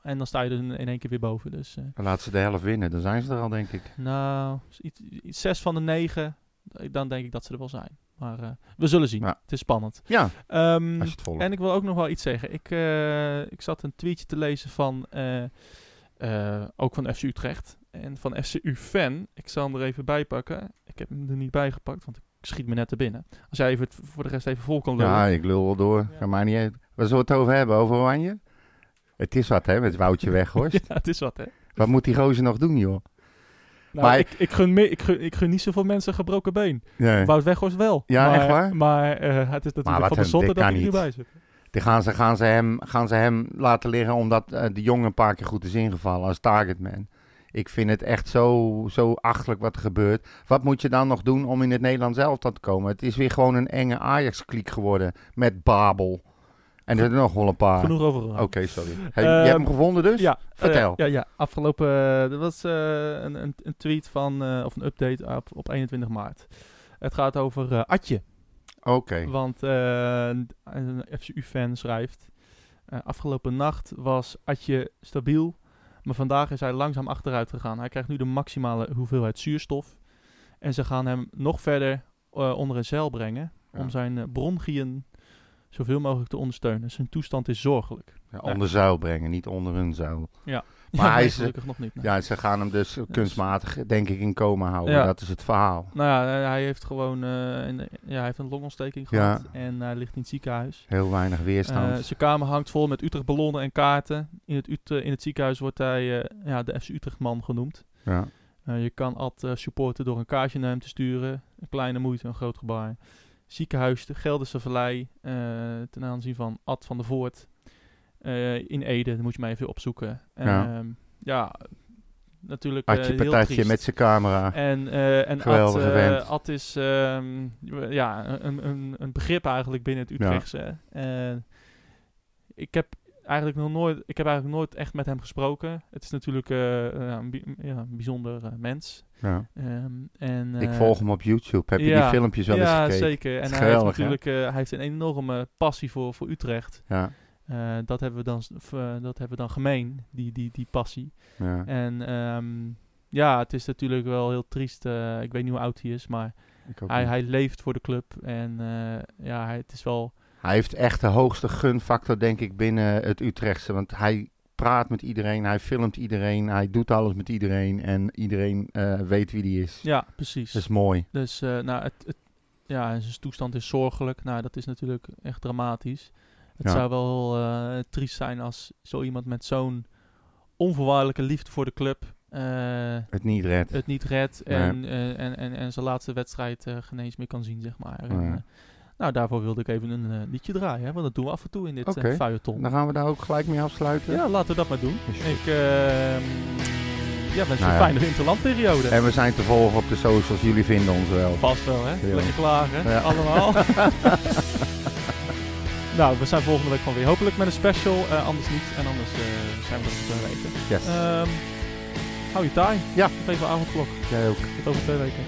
A: en dan sta je er in één keer weer boven. Dus eh,
B: Dan laten ze de helft winnen. Dan zijn ze er al, denk ik.
A: nou, iets, iets zes van de negen, eh, dan denk ik dat ze er wel zijn. Maar eh, we zullen zien.
B: Ja.
A: Het is spannend.
B: Ja,
A: Ehm,
B: als je het volgt.
A: en ik wil ook nog wel iets zeggen. Ik, eh, ik zat een tweetje te lezen van, eh, eh, ook van FC Utrecht en van FCU Fan. Ik zal hem er even bij pakken. Ik heb hem er niet bij gepakt, want ik schiet me net er binnen. Als jij even het voor de rest even vol kan lullen.
B: Ja, ik lul wel door.
A: Ja.
B: Kan mij niet uit. Waar zullen we het over hebben? Over Oranje? Het is wat, hè, met Woutje Weghorst.
A: Ja, het is wat, hè?
B: Wat moet die gozer nog doen, joh?
A: Nou,
B: Maar-
A: ik, ik, gun me, ik, gun, ik gun niet zoveel mensen gebroken been.
B: Nee.
A: Wout Weghorst wel.
B: Ja,
A: maar,
B: echt waar?
A: Maar eh, het is natuurlijk van de zotte dat hij
B: niet.
A: erbij zit.
B: Die gaan, ze, gaan, ze hem, gaan ze hem laten liggen omdat eh, de jongen een paar keer goed is ingevallen als targetman. Ik vind het echt zo, zo achterlijk wat er gebeurt. Wat moet je dan nog doen om in het Nederlands elftal te komen? Het is weer gewoon een enge Ajax-kliek geworden met Babel. En er zijn nog wel een paar.
A: Genoeg over.
B: Oké, sorry. Hey,
A: Ehm,
B: je hebt hem gevonden dus?
A: Ja,
B: Vertel.
A: eh, ja, ja, afgelopen. eh, er was eh, een, een, een tweet van. of een update op, op 21 maart. Het gaat over Atje.
B: Oké.
A: Want een FCU-fan schrijft. afgelopen nacht was Atje stabiel. Maar vandaag is hij langzaam achteruit gegaan. Hij krijgt nu de maximale hoeveelheid zuurstof. En ze gaan hem nog verder eh, onder een zeil brengen.
B: Ja.
A: Om zijn eh, bronchiën zoveel mogelijk te ondersteunen. Zijn toestand is zorgelijk.
B: Ja, onder zuil brengen, niet onder een zuil.
A: Ja.
B: Maar
A: Ja,
B: hij is,
A: gelukkig nog niet. nee.
B: Ja, ze gaan hem dus kunstmatig, denk ik, in coma houden.
A: Ja.
B: Dat is het verhaal.
A: Nou ja, hij heeft gewoon eh, een, ja, hij heeft een longontsteking
B: Ja.
A: gehad en hij ligt in het ziekenhuis.
B: Heel weinig
A: Eh,
B: weerstand.
A: zijn kamer hangt vol met Utrecht ballonnen en kaarten. In het, Ut- in het ziekenhuis wordt hij eh, ja, de FC Utrecht man genoemd.
B: ja.
A: Eh, je kan Ad eh, supporten door een kaartje naar hem te sturen. Een kleine moeite, een groot gebaar. Ziekenhuis, de Gelderse Vallei, eh, ten aanzien van Ad van der Voort. eh, in Ede, dat moet je maar even opzoeken.
B: Ja.
A: Ehm, ja, natuurlijk eh,
B: Had je
A: heel
B: patatje met zijn camera.
A: En, eh en Ad,
B: vent.
A: Ad is ehm, ja, een, een, een begrip eigenlijk binnen het Utrechtse. En ik heb eigenlijk nog nooit, ik heb eigenlijk nooit echt met hem gesproken. Het is natuurlijk ja, een, bi- ja, een bijzonder mens.
B: Ja.
A: Ehm, en,
B: ik
A: eh,
B: volg hem op YouTube. Heb je
A: ja.
B: die filmpjes wel
A: ja,
B: eens gekeken?
A: zeker. En hij heeft
B: geweldig,
A: natuurlijk eh, hij heeft een enorme passie voor, voor Utrecht.
B: Ja.
A: Eh, dat, hebben we dan, dat hebben we dan gemeen, die, die, die passie.
B: Ja.
A: En ehm, ja, het is natuurlijk wel heel triest. ik weet niet hoe oud hij is, maar hij,
B: niet.
A: hij leeft voor de club. En ja, hij, het is wel...
B: Hij heeft echt de hoogste gunfactor, denk ik, binnen het Utrechtse. Want hij praat met iedereen, hij filmt iedereen, hij doet alles met iedereen. En iedereen eh, weet wie die is.
A: Ja, precies.
B: Dat is mooi.
A: Dus eh, nou, het, het, ja, zijn toestand is zorgelijk. Nou, dat is natuurlijk echt dramatisch. Het
B: Ja.
A: zou wel eh, triest zijn als zo iemand met zo'n onvoorwaardelijke liefde voor de club
B: Het niet redt.
A: het niet redt en, en, en, en zijn laatste wedstrijd geen eens meer kan zien, zeg maar. En, eh, nou, daarvoor wilde ik even een eh, liedje draaien, hè, want dat doen we af en toe in dit eh feuilleton.
B: Dan gaan we daar ook gelijk mee afsluiten.
A: Ja, laten we dat maar doen. Ik ehm ja, wens je
B: Nou
A: een
B: ja.
A: fijne interlandperiode.
B: En we zijn te volgen op de socials. Jullie vinden ons wel.
A: Vast wel, hè?
B: Ja.
A: Lekker klagen,
B: Ja.
A: allemaal. nou, we zijn volgende week gewoon weer. Hopelijk met een special, eh, anders niet. En anders zijn we er over twee weken.
B: Yes.
A: Ehm hou je taai.
B: Ja.
A: Even avondklok.
B: Jij ook.
A: Tot over twee weken.